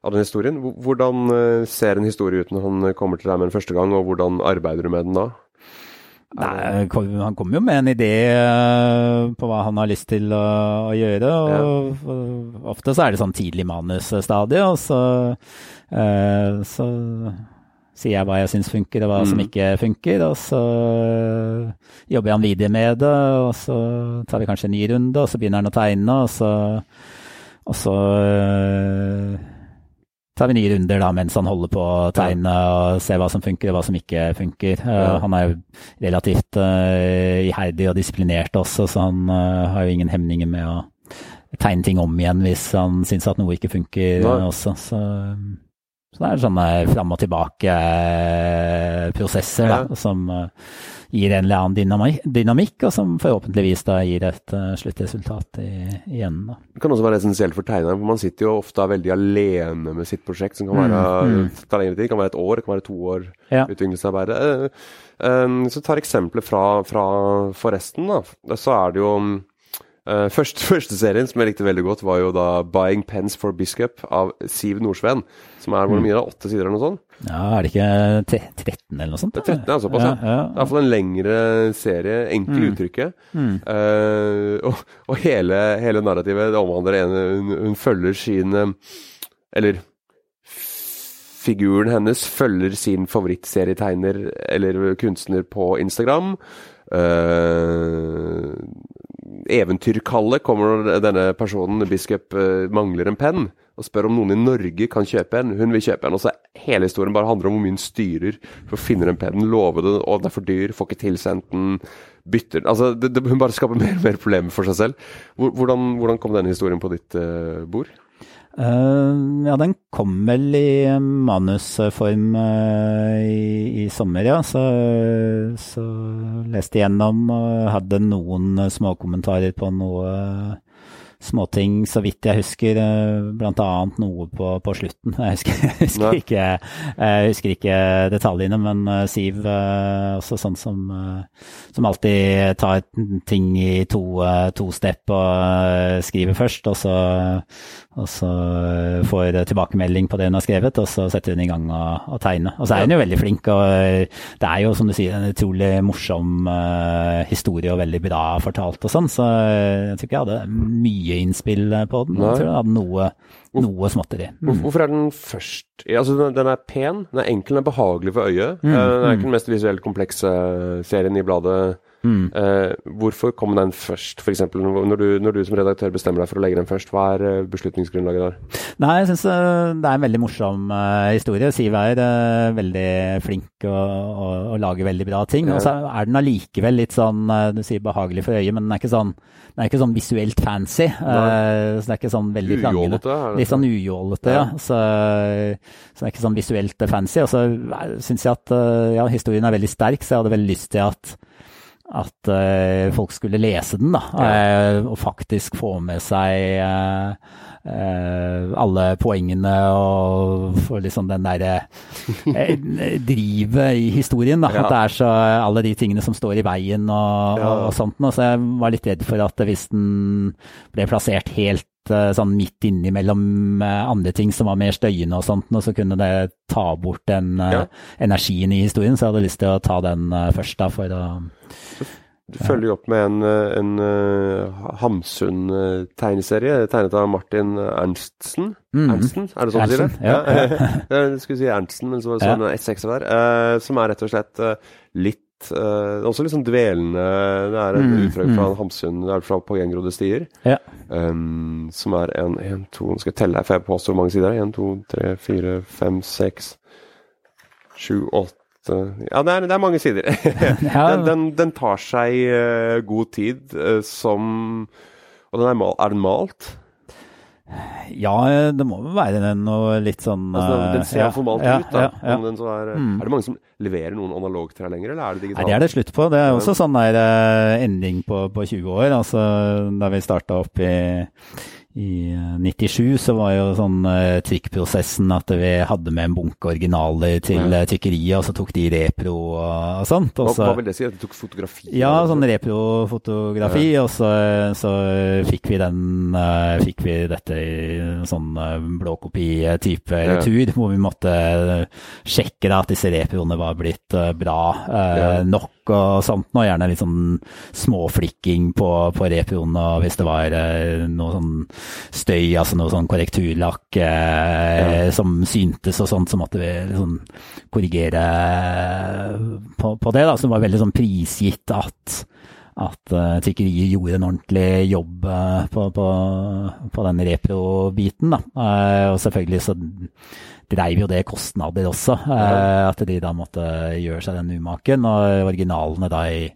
av den historien. Hvordan eh, ser en historie ut når han kommer til deg med den første gang, og hvordan arbeider du med den da? Nei, Han kommer jo med en idé eh, på hva han har lyst til å, gjøre. og ja. Ofte så er det sånn tidlig manusstadie, og så, så sier jeg hva jeg syns funker, og hva mm. som ikke funker. Og så jobber han videre med det, og så tar vi kanskje en ny runde, og så begynner han å tegne, og så, og så tar vi nye runder da, mens han holder på å tegne og se hva som funker og hva som ikke funker. Uh, ja. Han er jo relativt uh, iherdig og disiplinert også, så han uh, har jo ingen hemninger med å tegne ting om igjen hvis han syns at noe ikke funker også. Så, så det er sånne fram og tilbake-prosesser ja. som gir en eller annen dynamikk, og som forhåpentligvis da gir et uh, sluttresultat i, i enden. Da. Det kan også være essensielt for tegneren, for man sitter jo ofte veldig alene med sitt prosjekt, som kan være, mm, mm. ta lengre tid, kan være et år, det kan være to år ja. utviklingsarbeidet. Hvis du så tar eksempler fra, fra forresten, da. Så er det jo Uh, første, første, serien som jeg likte veldig godt, var jo da 'Buying Pens for Biscup' av Siv Nordsveen. Som er hvor mm. mye da? Åtte sider eller noe sånt? Ja, er det ikke 13 eller noe sånt? Det er 13, altså såpass, ja. ja. Det er iallfall en lengre serie. Enkel mm. uttrykket. Mm. Uh, og, og hele, hele, narrativet det omhandler en hun, hun følger sin Eller figuren hennes følger sin favorittserietegner eller kunstner på Instagram. Uh, Eventyrkalle kommer denne personen, biskop, uh, mangler en penn og spør om noen i Norge kan kjøpe en. Hun vil kjøpe en. og så Hele historien bare handler om hvor mye hun styrer for å finne den pennen, love det, og den er for dyr, får ikke tilsendt den, bytter altså det, det, Hun bare skaper mer og mer problemer for seg selv. Hvordan, hvordan kom denne historien på ditt uh, bord? Uh, ja, den kom vel i manusform uh, i, i, sommer, ja. Så, så leste gjennom og hadde noen småkommentarer på noe småting, så vidt jeg husker. Blant Bl.a. noe på, på, slutten. Jeg husker, jeg, husker ikke, jeg husker, ikke, detaljene, men eh, Siv eh, også sånn som, som alltid tar ting i to, to step og skriver først, og så, og så får tilbakemelding på det hun har skrevet, og så setter hun i gang og å tegne. Og så er hun jo veldig flink, og det er jo som du sier en utrolig morsom historie og veldig bra fortalt og sånn, så jeg tror ikke jeg hadde mye mye innspill på den. Jeg tror den hadde noe, noe småtteri. Mm. Hvorfor er den først Altså, den er pen, den er enkel, den er behagelig for øyet. Mm, eh, den er ikke mm. den mest visuelt komplekse serien i bladet Mm. Eh, hvorfor kom den først, f.eks. Når, du, når du som redaktør bestemmer deg for å legge den først, hva er eh, beslutningsgrunnlaget der? Nei, jeg syns eh, det er en veldig morsom uh, historie. Siv er uh, veldig flink og, lager veldig bra ting. Ja. Og så er den allikevel litt sånn, uh, du sier behagelig for øyet, men den er ikke sånn, den er ikke sånn visuelt fancy. så det er ikke sånn veldig Ujålete? Litt sånn ujålete, ja. ja. Så, så, det er ikke sånn visuelt fancy. Og så syns jeg at ja, historien er veldig sterk, så jeg hadde veldig lyst til at at uh, folk skulle lese den, da. Uh, og faktisk få med seg uh, alle poengene og få liksom den derre drivet i historien. da. Ja. At det er så alle de tingene som står i veien og, ja. og, og sånt. Og så jeg var litt redd for at hvis den ble plassert helt sånn midt innimellom andre ting som var mer støyende og sånt, og så kunne det ta bort den ja. energien i historien. Så jeg hadde lyst til å ta den først, da, for å du følger jo opp med en, en uh, Hamsun-tegneserie tegnet av Martin Ernstsen. Mm. Ernsten, er det sånn du sier det? Ja, ja. Jeg skulle si Ernstsen, men så var det sånn ja. S6 der. Uh, som er rett og slett uh, litt Også litt sånn dvelende. Det er et mm. uttrykk fra mm. Hamsun, det er fra På gjengrodde stier. Ja. Um, som er en, en, to Nå skal jeg telle her, for jeg påstår hvor mange sider det er. En, to, tre, fire, fem, seks, sju, åtte ja, det er, det er, mange sider. den, den, den, tar seg uh, god tid uh, som Og den er, mal, er den malt? Ja, det må vel være den og litt sånn altså, Den ser ja, formalt ja, ut, da. Ja, er, mm. er, det mange som leverer noen analogtrær lenger, eller er det digitalt? Nei, det er det slutt på. Det er også sånn der ending på, på 20 år. Altså da vi starta opp i i 97 eh, så var jo sånn uh, trykkprosessen at vi hadde med en bunke originaler til ja. uh, trykkeriet, og så tok de repro og, og sånt. Og så, hva, vil det si? At de tok fotografi? Ja, sånn reprofotografi. Ja. Og så, så, fikk vi den uh, Fikk vi dette i sånn blåkopi-type ja. retur, hvor vi måtte sjekke da, at disse reproene var blitt bra nok og sånt. Og gjerne litt sånn småflikking på, på reproen, og hvis det var noe sånn støy, altså noe sånn korrekturlakk eh, ja. som syntes og sånt, så måtte vi liksom korrigere på, på, det. da, Så det var veldig sånn prisgitt at, at uh, trykkeriet gjorde en ordentlig jobb uh, på, på, på, den repro-biten. uh, Og selvfølgelig så dreiv jo det kostnader også, ja. at de da måtte gjøre seg den umaken. Og originalene da i,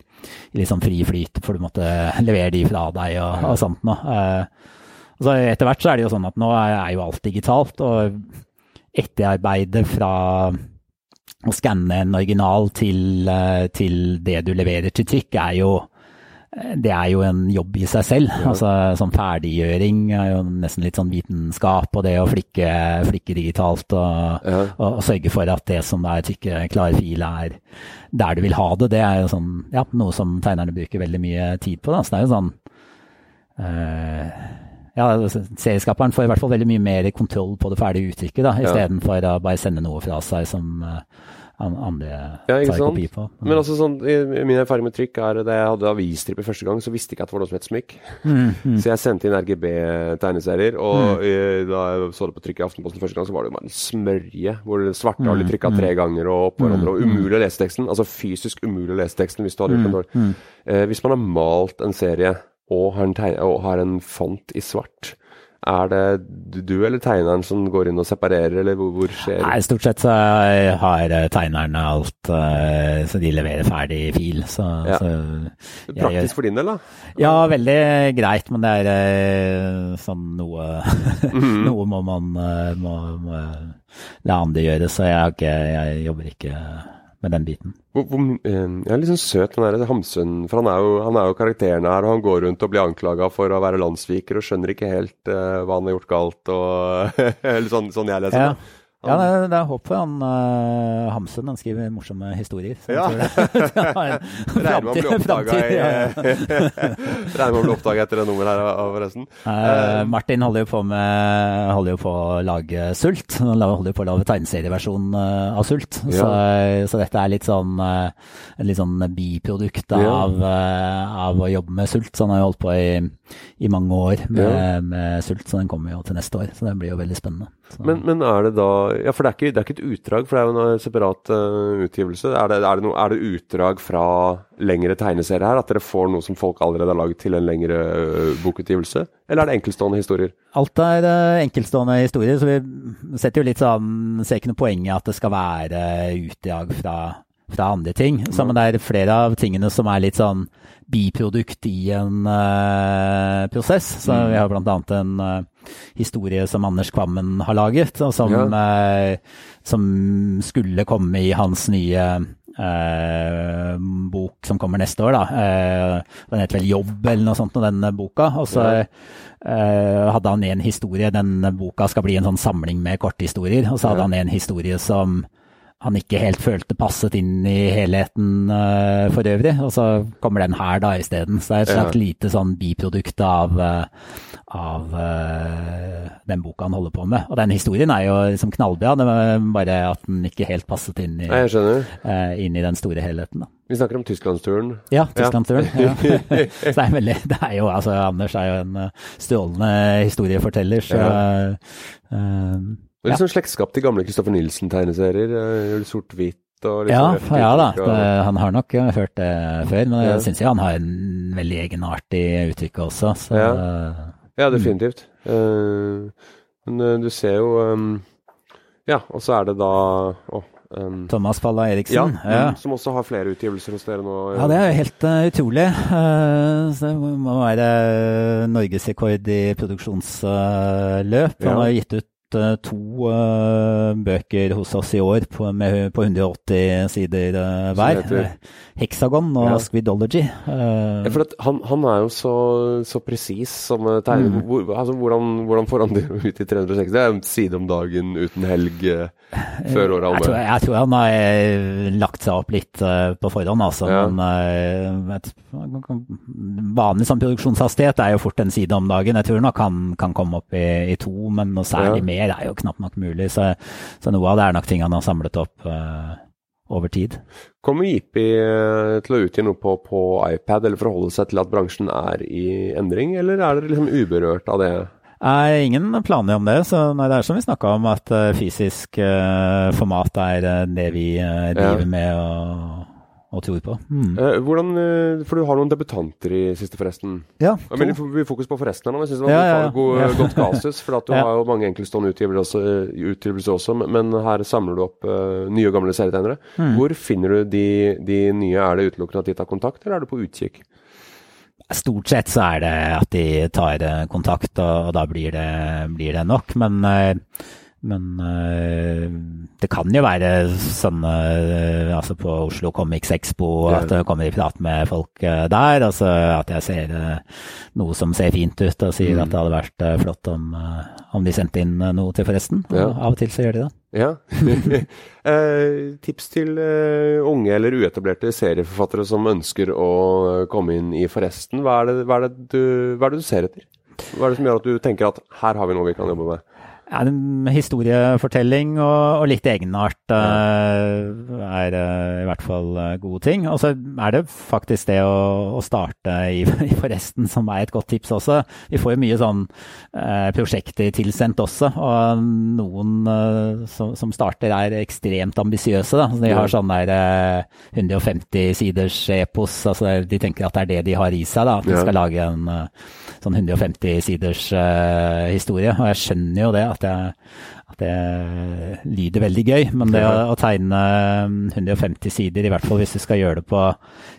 i sånn fri flyt, for du måtte levere de fra deg og, og sånt noe. Så etter hvert så er det jo sånn at nå er jo alt digitalt, og etterarbeidet fra å skanne en original til, eh, til, det du leverer til trykk, er jo det er jo en jobb i seg selv. Ja. Altså, sånn ferdiggjøring er jo nesten litt sånn vitenskap, og det å flikke, flikke digitalt og, ja. og, og, sørge for at det som er tykke, klare fil, er der du vil ha det, det er jo sånn, ja, noe som tegnerne bruker veldig mye tid på. Da. Så det er jo sånn øh, ja, serieskaperen får i hvert fall veldig mye mer kontroll på det ferdige uttrykket, da, istedenfor ja. å bare sende noe fra seg som uh, andre ja, tar kopi på. Mm. Men altså sånn, min erfaring med trykk er da jeg hadde avisstripe første gang, så visste jeg ikke at det var noe som het smykk. Mm, mm. Så jeg sendte inn RGB-tegneserier, og mm. da jeg så det på trykk i Aftenposten første gang, så var det jo bare en smørje hvor det svarte har blitt trykka tre ganger og oppå hverandre, og umulig å lese teksten. Altså fysisk umulig å lese teksten hvis du hadde gjort en dårlig. Eh, hvis man har malt en serie og har, en og har en font i svart. Er det du eller tegneren som går inn og separerer, eller hvor, hvor skjer Nei, Stort sett så har eh, tegnerne alt, uh, så de leverer ferdig fil. Så, ja. så jeg, Praktisk for din del, da? Ja, veldig greit, men det er uh, sånn noe mm. Noe må man må, må la andre gjøre, så jeg, jeg jobber ikke med den biten. Hvor, hvor, ja, jeg er litt sånn søt, den der Hamsun. For han er, jo, han er jo karakteren her, og han går rundt og blir anklaga for å være landssviker og skjønner ikke helt uh, hva han har gjort galt. og Eller sånn, sånn jeg leser ja. det. Ja, det, er, det er håp for han uh, Hamsun. Han skriver morsomme historier. Ja. Regner med å bli oppdaga etter det nummeret her, forresten. Uh, Martin holder jo på med holder jo på å lage Sult. Han holder jo på å lage tegneserieversjon av Sult. Ja. Så, så, dette er litt sånn, litt sånn biprodukt av, av, å jobbe med Sult. Så han har jo holdt på i, i mange år med, med, Sult, så den kommer jo til neste år. Så det blir jo veldig spennende. Men, men, er det da ja, for det er, ikke, det er, ikke, et utdrag, for det er jo en separat uh, utgivelse. Er det, er, det no, er det, utdrag fra lengre tegneserier her? At dere får noe som folk allerede har laget til en lengre uh, bokutgivelse? Eller er det enkeltstående historier? Alt er uh, enkeltstående historier, så vi setter jo litt sånn Ser ikke noe poeng i at det skal være utdrag fra, fra andre ting. Så, men det er flere av tingene som er litt sånn biprodukt i en prosess. Så mm. vi har annet en historie som Anders Kvammen har laget, og som, ja. uh, som skulle komme i hans nye eh, bok som kommer neste år. Da. Eh, den heter vel 'Jobb' eller noe sånt, den boka. Og så. Eh, hadde han en historie, den boka skal bli en sånn samling med korthistorier, og så hadde han en historie som han ikke helt følte passet inn i helheten uh, for øvrig. Og så kommer den her da isteden. Så det er et slags ja. lite sånn biprodukt av, uh, av uh, den boka han holder på med. Og den historien er jo liksom knallbra, det var bare at den ikke helt passet inn i, inn i den store helheten. da. Vi snakker om Tysklandsturen. Ja, Tysklandsturen. Ja. ja. så det er, veldig, det er jo, altså, Anders er jo en strålende historieforteller. så... Ja. Det er litt sånn slektskap til gamle Kristoffer Nilsen-tegneserier. Eh, Sort-hvitt og litt Ja, ja da, det, han har nok hørt det før. Men jeg ja. syns han har en veldig egenartig uttrykk også. Så, ja. ja. definitivt. Mm. Uh, men uh, du ser jo um, Ja, og så er det da oh, um, Thomas Palla Eriksen. Ja, ja. Som også har flere utgivelser hos dere nå. Ja, det er jo helt uh, utrolig. det må være norgesrekord i produksjonsløp. Han har gitt ut to uh, bøker hos oss i år på, med, på 180 sider uh, hver. Hexagon og ja. Squidology. Uh, ja, han, han, er jo så, så presis som tegner. Mm. Hvor, altså, hvordan, hvordan, får han det ut i 360? Det er en side om dagen uten helg før året jeg, tror, jeg tror han har lagt seg opp litt på forhånd, altså. Ja. Men et, vanlig som produksjonshastighet er jo fort en side om dagen. Jeg tror nok han kan komme opp i, i to, men noe særlig mer mer er jo knapt nok mulig. Så, så, noe av det er nok ting han har samlet opp uh, over tid. Kommer Jippi eh, til å utgi noe på, på, iPad, eller forholde seg til at bransjen er i endring, eller er dere liksom uberørt av det? Nei, ingen planer om det. så nei, Det er som vi snakka om, at uh, fysisk uh, format er det vi driver ja. med. og og tror på. Mm. Uh, hvordan, eh, for du har noen debutanter i siste, forresten. Ja. To. Men vi fokus på forresten her nå. Jeg syns det var ja, ja, god, ja. godt kasus. For du har jo mange enkeltstående utgivelser også, også, men her samler du opp uh, nye og gamle serietegnere. Mm. Hvor finner du de, de, nye? Er det utelukkende at de tar kontakt, eller er du på utkikk? Stort sett så er det at de tar kontakt, og, og da blir det, blir det nok. Men uh, men øh, det kan jo være sånne Altså på Oslo Comics Expo at jeg kommer i prat med folk der. Altså at jeg ser noe som ser fint ut, og sier mm. at det hadde vært flott om, om, de sendte inn noe til forresten. Og ja. av og til så gjør de det. Ja. eh, tips til eh, unge eller uetablerte serieforfattere som ønsker å komme inn i Forresten. Hva er, det, hva, er du, hva er det du ser etter? Hva er det som gjør at du tenker at her har vi noe vi kan jobbe med? En historiefortelling og, og litt egenart uh, er uh, i hvert fall uh, gode ting. Og så er det faktisk det å, å starte i, i, Forresten som er et godt tips også. Vi får jo mye sånn prosjekter tilsendt også, og noen som, som, starter er ekstremt ambisiøse. De har sånn der 150 siders epos, altså de tenker at det er det de har i seg. da, At de skal lage en sånn 150 siders historie. Og jeg skjønner jo det at det, at jeg lyder veldig gøy. Men det å, å, tegne 150 sider, i hvert fall hvis du skal gjøre det på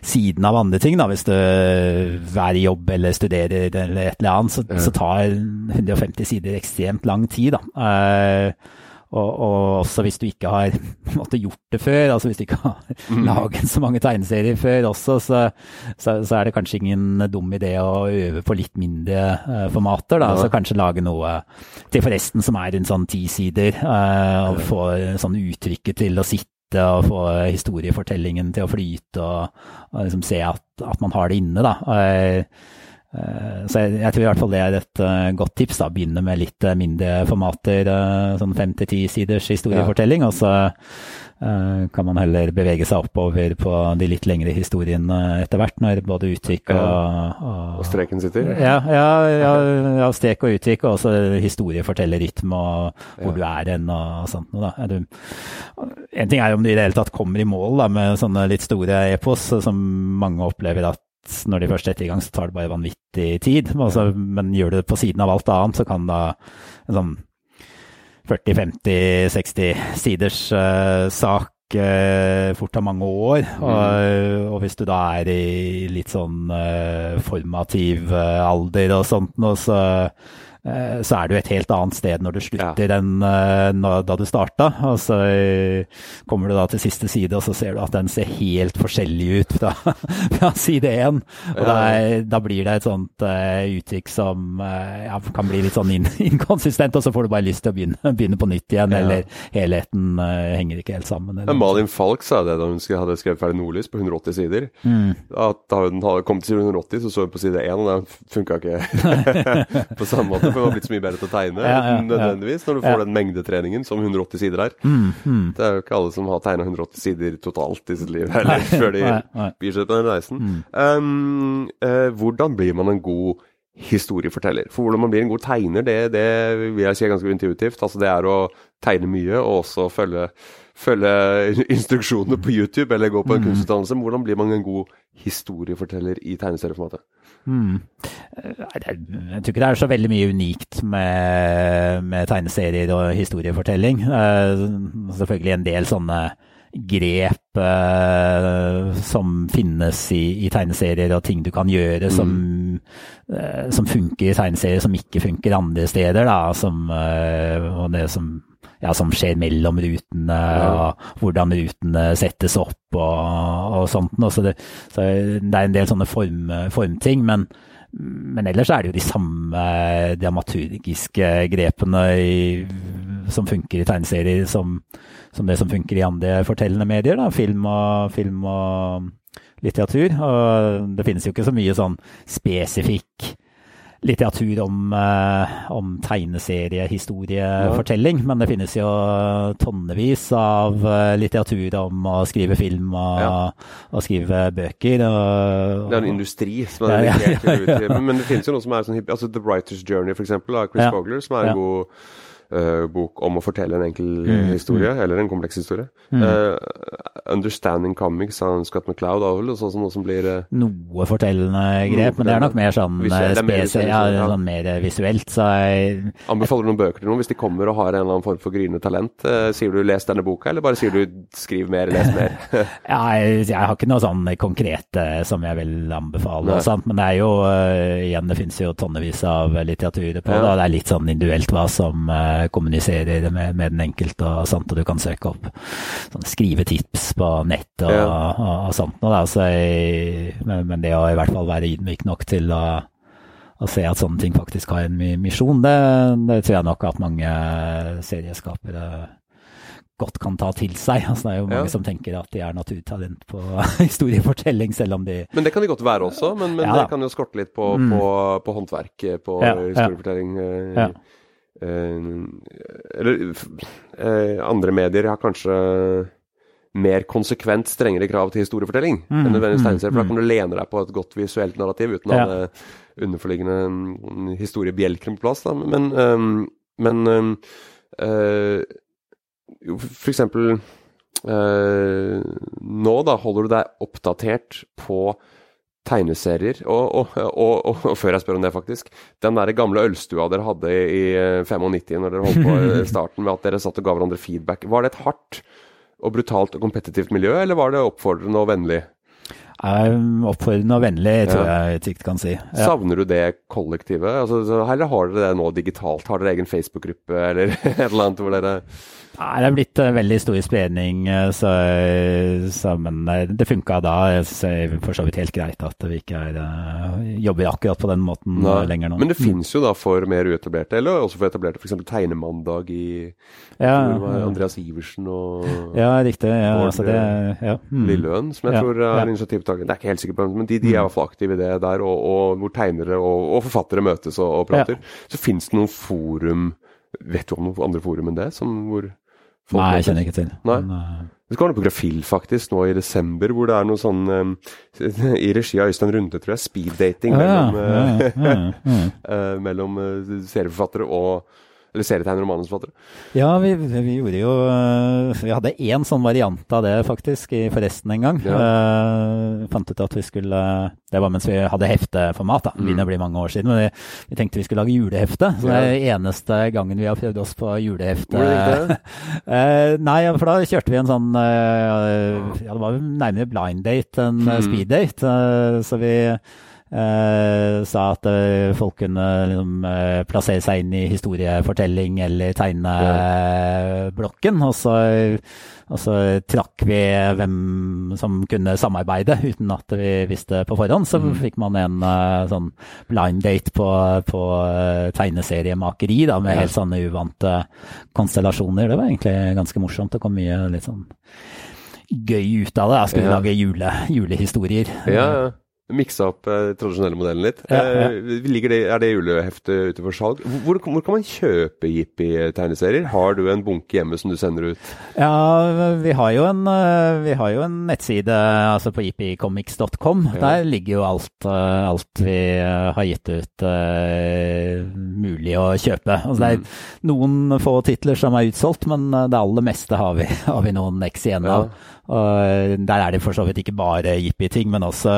siden av andre ting, da, hvis du er i jobb eller studerer eller et eller annet, så, så tar 150 sider ekstremt lang tid. da. Uh, og, og, også hvis du ikke har måtte, gjort det før, altså hvis du ikke har mm. laget så mange tegneserier før også, så, så, så, er det kanskje ingen dum idé å øve på litt mindre uh, formater. da, ja. Så kanskje lage noe til forresten som er en sånn ti sider, uh, og få sånn uttrykket til å sitte og få historiefortellingen til å flyte, og, og liksom se at, at, man har det inne. da. Uh, så jeg, jeg, tror i hvert fall det er et uh, godt tips. da, Begynne med litt uh, mindre formater, uh, sånn fem til ti siders historiefortelling. Ja. Og så kan man heller bevege seg oppover på de litt lengre historiene etter hvert, når både uttrykk og, og, og streken sitter? Ja, ja, ja, ja, strek og uttrykk, og også historiefortellerrytme og hvor du er hen og sånt noe. da. Du, en ting er jo om du i det hele tatt kommer i mål da, med sånne litt store epos, som mange opplever at når de først setter i gang, så tar det bare vanvittig tid. Altså, men gjør du det på siden av alt annet, så kan da en sånn 40-50-60 siders uh, sak uh, fort ta mange år. Mm. Og, og, hvis du da er i litt sånn uh, formativ alder og sånt noe, så Eh, så er du et helt annet sted når du slutter ja. enn uh, da du starta. Og så uh, kommer du da til siste side, og så ser du at den ser helt forskjellig ut fra, fra side én. Og ja. da, da, blir det et sånt uh, uttrykk som ja, kan bli litt sånn in inkonsistent, og så får du bare lyst til å begynne, begynne på nytt igjen, eller helheten henger ikke helt sammen. Eller. Malin Falk sa det da hun hadde skrevet ferdig Nordlys på 180 sider. Mm. At da hun kommet til side 180, så så hun på side 1, og den funka ikke på samme måte for hun har blitt så mye bedre til å tegne ja, ja, nødvendigvis, når du får den mengdetreningen som 180 sider er. Mm, mm. Det er jo ikke alle som har tegna 180 sider totalt i sitt liv heller, før de gir seg på den reisen. Mm. Um, uh, hvordan blir man en god historieforteller? For hvordan man blir en god tegner, det, det vil jeg si er ganske intuitivt. Altså det er å tegne mye og også følge følge instruksjonene på YouTube eller gå på en mm. kunstutdannelse. Hvordan blir man en god historieforteller i tegneserieformatet? Mm. Jeg tror ikke det er så veldig mye unikt med, med tegneserier og historiefortelling. Selvfølgelig en del sånne grep uh, som finnes i, i, tegneserier, og ting du kan gjøre som, uh, som funker i tegneserier, som ikke funker andre steder. Da, som, og det som ja, som skjer mellom rutene, og hvordan rutene settes opp og, og sånt. Så det, så det, er en del sånne form, formting. Men, men, ellers er det jo de samme dramaturgiske grepene i, som funker i tegneserier, som, som, det som funker i andre fortellende medier. Da. Film, og, film og litteratur. Og det finnes jo ikke så mye sånn spesifikk litteratur om, uh, om tegneseriehistoriefortelling, men det finnes jo tonnevis av uh, litteratur om å skrive film og, ja. og skrive bøker. Og, det er en industri som er ja, ja, Men det finnes jo noe som er sånn altså The Writer's Journey, eksempel, av Chris Bogler, som er en god bok om å fortelle en enkel mm, historie, mm. eller en kompleks historie. Mm. Uh, 'Understanding Comics' av Scott McCloud er vel sånn, noe som blir uh, Noe fortellende grep, men det er nok mer sånn spesielt, ja, sånn mer visuelt. Så jeg Anbefaler du noen bøker til noen hvis de kommer og har en eller annen form for gryende talent? sier du 'les denne boka', eller bare sier du 'skriv mer, les mer'? ja, jeg, jeg, har ikke noe sånn konkrete som jeg vil anbefale, men det er jo igjen, det finnes jo tonnevis av litteratur på ja. det, og det er litt sånn individuelt hva som kommuniserer med, med, den enkelte, og, sånt, og du kan søke opp sånn, skrive tips på nett og, ja. og, og sånt. Og, altså, men, men, det å i hvert fall være ydmyk nok til å, å se at sånne ting faktisk har en misjon, det, det tror jeg nok at mange serieskapere godt kan ta til seg. Altså, det er jo mange ja. som tenker at de er naturtalent på historiefortelling, selv om de Men det kan de godt være også, men, men ja, det kan jo skorte litt på, mm. på, på håndverk på ja, historiefortelling. Ja. Eh, eller eh, andre medier har kanskje mer konsekvent strengere krav til historiefortelling mm, enn nødvendigvis mm, tegneserier. For da mm. kan du lene deg på et godt visuelt narrativ uten ja. alle underforliggende mm, historiebjelker på plass. Da. Men, um, men uh, for eksempel uh, Nå da holder du deg oppdatert på tegneserier. Og, og, og, og, før jeg spør om det, faktisk. Den der gamle ølstua dere hadde i 95 når dere holdt på i starten med at dere satt og ga hverandre feedback. Var det et hardt og brutalt og kompetitivt miljø, eller var det oppfordrende og vennlig? Oppfordrende og vennlig, tror ja. jeg trygt kan si. Ja. Savner du det kollektivet? Altså, eller har dere det nå digitalt? Har dere egen Facebook-gruppe eller et eller annet hvor dere Nei, det er blitt en veldig stor spredning, uh, så, så, men det funka da. Så er for så vidt helt greit at vi ikke er, jobber akkurat på den måten lenger nå. Men det mm. fins jo da for mer uetablerte, eller også for etablerte, f.eks. Tegnemandag i ja, Andreas Iversen og Ja, riktig. Ja, altså det, ja. Mm. Lilleøen, som jeg tror er ja. initiativtaker Det er ikke helt sikker på, men de, de er i hvert fall aktive i det der, og, og hvor tegnere og, og, forfattere møtes og, og prater. Ja. Så fins det noen forum Vet du om noen andre forum enn det? Som, hvor folk Nei, jeg kjenner ikke til. Nei. Men, uh... Det skal være noe på Grafil faktisk nå i desember, hvor det er noe sånn um, I regi av Øystein Runde, tror jeg. Speeddating ja, mellom, ja, ja, uh, mellom serieforfattere og eller serietegner og manusforfattere? Ja, vi, vi, gjorde jo eh, Vi hadde én sånn variant av det, faktisk, i Forresten en gang. Ja. Uh, fant ut at vi skulle Det var mens vi hadde hefteformat, da. Mm. Begynner å bli mange år siden. Men vi, vi, tenkte vi skulle lage julehefte. Så det er eneste gangen vi har prøvd oss på julehefte. Uh, nei, for da kjørte vi en sånn uh, Ja, det var nærmere blind date enn mm. speed date. så vi sa at uh, folk kunne liksom, uh, plassere seg inn i historiefortelling eller tegneblokken. Ja. Og, så, og så trakk vi hvem som kunne samarbeide uten at vi visste på forhånd. Så mm. fikk man en sånn blind date på, på tegneseriemakeri da, med helt sånne uvante konstellasjoner. Det var egentlig ganske morsomt. Det kom mye litt sånn gøy ut av det. Jeg skulle ja. lage jule, julehistorier. Ja, ja. Miksa opp eh, tradisjonelle modellen litt. Ja, ja. Eh, det, er det juleheftet ute for salg? Hvor, hvor, kan man kjøpe Jippi-tegneserier? Har du en bunke hjemme som du sender ut? Ja, vi har jo en, eh, vi har jo en nettside altså på jippicomics.com. Ja. Der ligger jo alt, eh, alt, vi har gitt ut uh, mulig å kjøpe. Altså, det er mm. noen få titler som er utsolgt, men det aller meste har vi, har vi noen X igjen av. Og der er det for så vidt ikke bare Jippi-ting, men også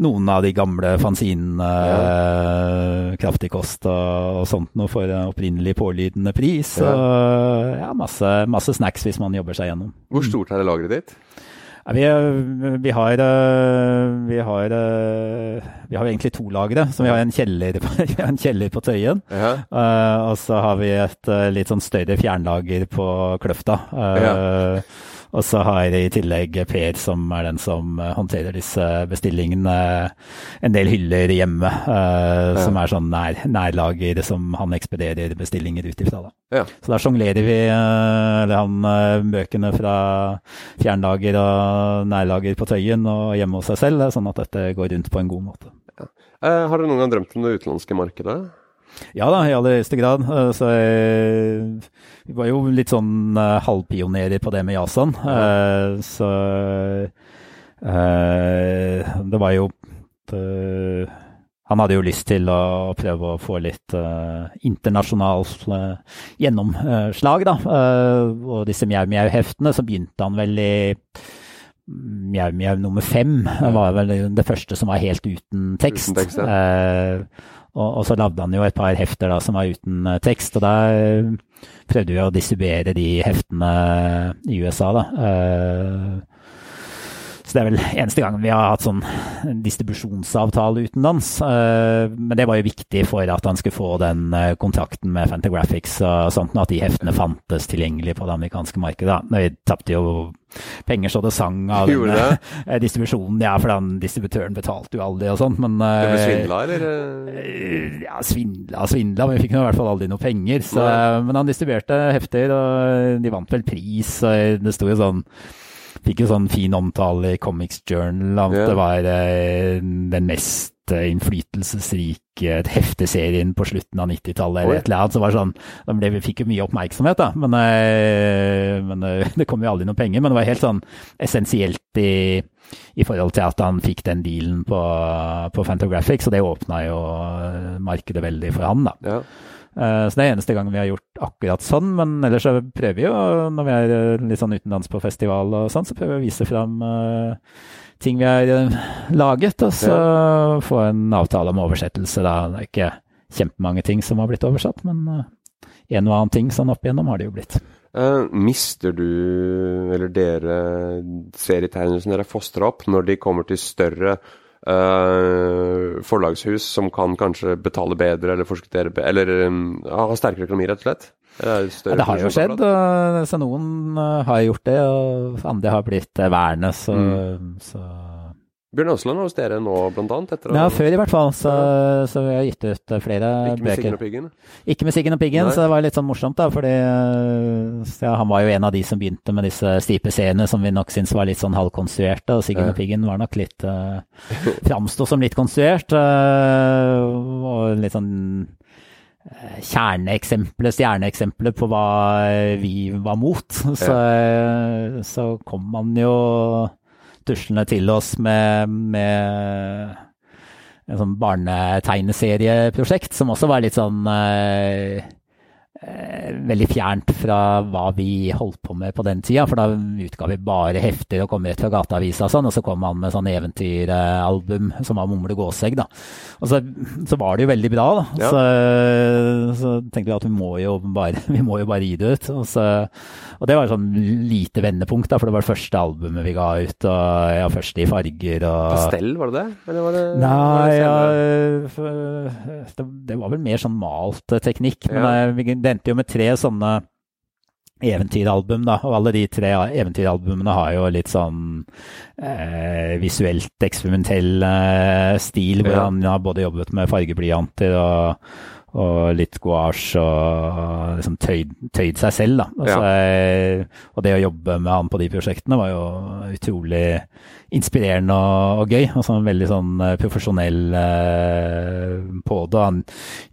noen av de gamle fanzinene, ja. Eh, kraftig kost og, og, sånt noe for opprinnelig pålydende pris. Ja. Og ja, masse, masse, snacks hvis man jobber seg gjennom. Hvor stort er det lageret ditt? Vi, vi, har, eh, vi, har, eh, vi har egentlig to lagre. Så vi har en kjeller, en kjeller på Tøyen. Ja. Og så har vi et litt sånn større fjernlager på Kløfta. Uh, og så har jeg i tillegg Per, som er den som eh, håndterer disse bestillingene. En del hyller hjemme, uh, ja. som er sånn nær, nærlager som han ekspederer bestillinger ut ifra. Ja. Så da sjonglerer vi uh, eller han, uh, bøkene fra fjernlager og nærlager på Tøyen og hjemme hos seg selv, sånn at dette går rundt på en god måte. Ja. har dere noen gang drømt om det utenlandske markedet? Ja da, i aller høyeste grad. Så så vi var jo litt sånn uh, halvpionerer på det med Jason. Uh, så det var jo Han hadde jo lyst til å prøve å få litt internasjonalt gjennomslag, da. og disse Mjau Mjau-heftene, så begynte han vel i Mjau Mjau nummer fem. Det var vel det første som var helt uten tekst. Uten tekst ja. Og, og, så lagde han jo et par hefter da, som var uten uh, tekst, og da uh, prøvde vi å distribuere de heftene i USA, da. Så det er vel eneste gangen vi har hatt sånn distribusjonsavtale utenlands. Men det var jo viktig for at han skulle få den kontrakten med Fantagraphics og sånt, at de heftene fantes tilgjengelig på det amerikanske markedet. Da. Vi tapte jo penger så det sang av den uh, distribusjonen. Ja, for den distributøren betalte jo aldri og sånt, men Det ble svindla, eller? Ja, svindla svindla, men vi fikk i hvert fall aldri noe penger. Så, men han distribuerte hefter, og de vant vel pris. og Det sto jo sånn Fikk jo sånn fin omtale i Comics Journal at yeah. det var den mest innflytelsesrike hefteserien på slutten av 90-tallet eller et eller annet. Så var sånn, ble, fikk jo mye oppmerksomhet, da. Men, eh, men øh, det kom jo aldri noe penger. Men det var helt sånn essensielt i, i forhold til at han fikk den dealen på, på Fantagraphics, og det åpna jo øh, markedet veldig for han, da. Ja. Så det er eneste gang vi har gjort akkurat sånn. Men ellers så prøver vi jo, når vi er litt sånn utenlands på festival og sånn, så prøver vi å vise fram uh, ting vi har eh, laget, og så ja. få en avtale om oversettelse. Da. Det er ikke kjempemange ting som har blitt oversatt, men en og annen ting sånn opp igjennom har det jo blitt. Uh, mister du, eller dere, serietegnere som dere fostrer opp, når de kommer til større uh, forlagshus som kan kanskje betale bedre eller forskuttere eller um, ha sterkere økonomi, rett og slett? Det, det har jo skjedd, og, så noen uh, har gjort det, og andre har blitt værende, så, mm. så Bjørn Øsland er hos dere nå, blant annet? Etter ja, før i hvert fall. Så, så vi har gitt ut flere bøker. Ikke med Siggen og Piggen? Ikke med Siggen og Piggen, Nei. så det var litt sånn morsomt, da. Fordi ja, han var jo en av de som begynte med disse stipe scenene som vi nok syntes var litt sånn halvkonstruerte. Og Siggen ja. og Piggen var nok litt uh, Framsto som litt konstruert. Uh, og litt sånn kjerneeksempelet, stjerneeksempelet på hva vi var mot. Så, ja. så kom man jo tuslende til oss med, med en sånn barnetegneserieprosjekt som også var litt sånn eh, Eh, veldig fjernt fra hva vi holdt på med på den tida. For da utga vi bare hefter og kom rett fra gateavisa og sånn. Og så kom han med sånn eventyralbum som var Mumle gåsegg, da. Og så, så, var det jo veldig bra, da. Ja. Så, så, tenkte vi at vi må jo bare, vi må jo bare gi det ut. Og, så, og det var et sånn lite vendepunkt, da, for det var det første albumet vi ga ut. Og ja, først i farger og Pastell, var det det? Eller var det Nei, ja, det, det, var vel mer sånn malt teknikk. Men ja. det, det endte jo med tre sånne eventyralbum, da. Og alle de tre eventyralbumene har jo litt sånn eh, visuelt eksperimentell eh, stil, hvor ja. han har både jobbet med fargeblyanter og, og litt gouache og liksom tøyd, tøyd seg selv, da. Altså, ja. og det å jobbe med han på de prosjektene var jo utrolig inspirerende og, og gøy. Altså veldig sånn eh, profesjonell eh, på det. Han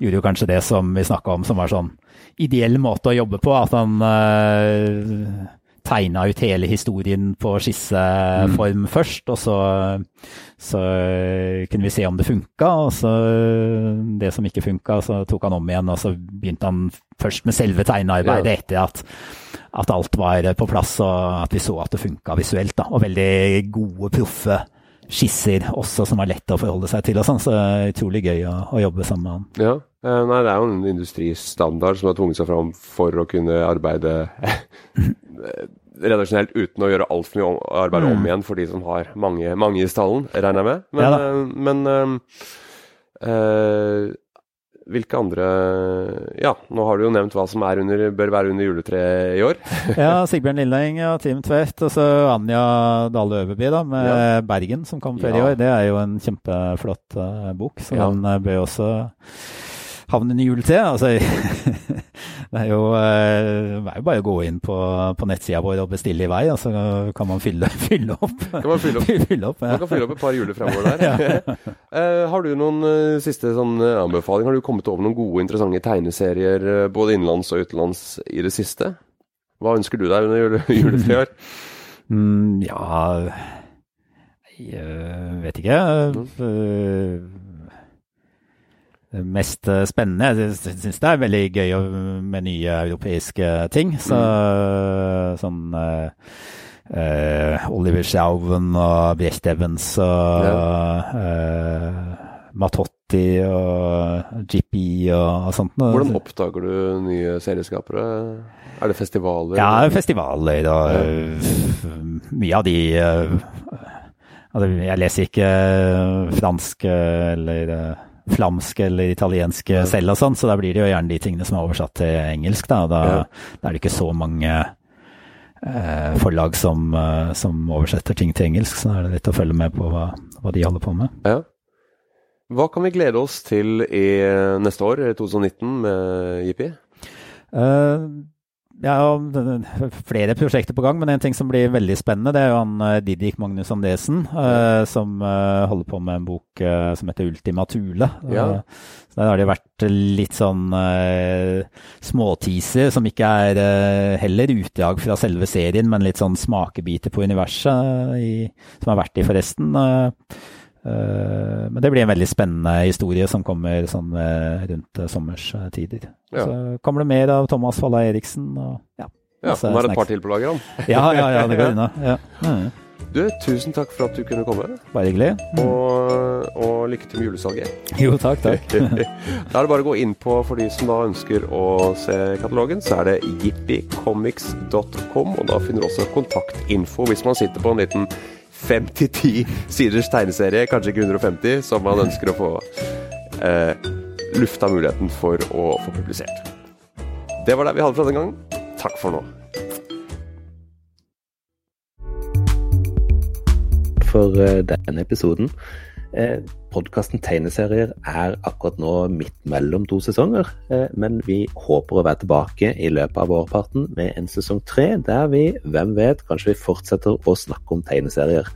gjorde jo kanskje det som vi snakka om, som var sånn ideell måte å jobbe på. At han uh, tegna ut hele historien på skisseform mm. først, og så, så, kunne vi se om det funka. Og så det som ikke funka, så tok han om igjen, og så begynte han først med selve tegnearbeidet ja. etter at, at, alt var på plass og at vi så at det funka visuelt. Da. Og veldig gode, proffe skisser også, som var lett å forholde seg til. og sånn, Så utrolig gøy å, å jobbe sammen med han. Ja, eh, nei, Det er jo en industristandard som har tvunget seg fram for å kunne arbeide redaksjonelt uten å gjøre altfor mye arbeid mm. om igjen for de som har mange, mange i stallen, regner jeg med. Men, ja, eh, men øh, hvilke andre Ja, nå har du jo nevnt hva som under, bør være under juletreet i år. ja, Sigbjørn Lilleng og Team Tvedt. Og så Anja Dale Øverby da, med ja. 'Bergen', som kom før ja. i år. Det er jo en kjempeflott uh, bok, så ja. den bør bør også havne under juletreet. Altså, det er jo, eh, det er jo bare å gå inn på, på nettsida vår og bestille i vei, og så kan man fylle, fylle opp. Kan man fylle opp? fylle opp ja. Man kan fylle opp et par juler fremover der. ja. har du noen uh, siste sånn, anbefaling? Har du kommet over noen gode, interessante tegneserier både innenlands og utenlands i det siste? Hva ønsker du deg under jule, juletreet mm, ja Jeg vet ikke. Mm mest spennende. Jeg syns det er veldig gøy med nye europeiske ting. Så, mm. Sånn uh, Oliver Schauven og Brecht Evans og ja. uh, Matotti og GP og, og sånt. Hvordan oppdager du nye serieskapere? Er det festivaler? Ja, festivaler og ja. mye av de altså, Jeg leser ikke fransk eller flamsk eller italiensk selv og sånn, så da blir det jo gjerne de tingene som er oversatt til engelsk. Da, da, ja. da er det ikke så mange eh, forlag som, eh, som, oversetter ting til engelsk, så da er det litt å følge med på hva, hva de holder på med. Ja. Hva kan vi glede oss til i neste år, 2019, med Jippi? Uh, ja, flere prosjekter på gang, men en ting som blir veldig spennende, det er jo han eh, Didrik Magnus Andresen, eh, som eh, holder på med en bok eh, som heter Ultima Thule. Ja. så der har det vært litt sånn småteaser, som ikke er heller utdrag fra selve serien, men litt sånn smakebiter på universet, i, som har vært i forresten. Men det blir en veldig spennende historie som kommer sånn rundt sommerstider. Ja. Så kommer det mer av Thomas Falla Eriksen. Og, ja, ja nå er det et par til på lager, han. ja, ja, ja, det går unna. Ja. Mm. Du, tusen takk for at du kunne komme. Bare hyggelig. Mm. Og, og, lykke til med julesalget. Jo, takk, takk. da er det bare å gå inn på, for de som da ønsker å se katalogen, så er det jippicomics.com, og da finner du også kontaktinfo hvis man sitter på en liten 5-10 siders tegneserie, kanskje ikke 150, som man ønsker å få. Eh, lufta muligheten for å få publisert. Det var det vi hadde for denne gang. Takk for nå. for eh, denne episoden. Eh, Podkasten Tegneserier er akkurat nå midt mellom to sesonger, eh, men vi håper å være tilbake i løpet av vårparten med en sesong tre, der vi, hvem vet, kanskje vi fortsetter å snakke om tegneserier.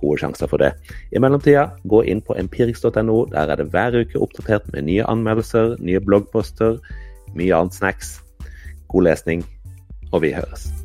Gode sjanser for det. I mellomtida, gå inn på empirix.no. Der er det hver uke oppdatert med nye anmeldelser, nye bloggposter, mye annet snacks. God lesning, og vi høres.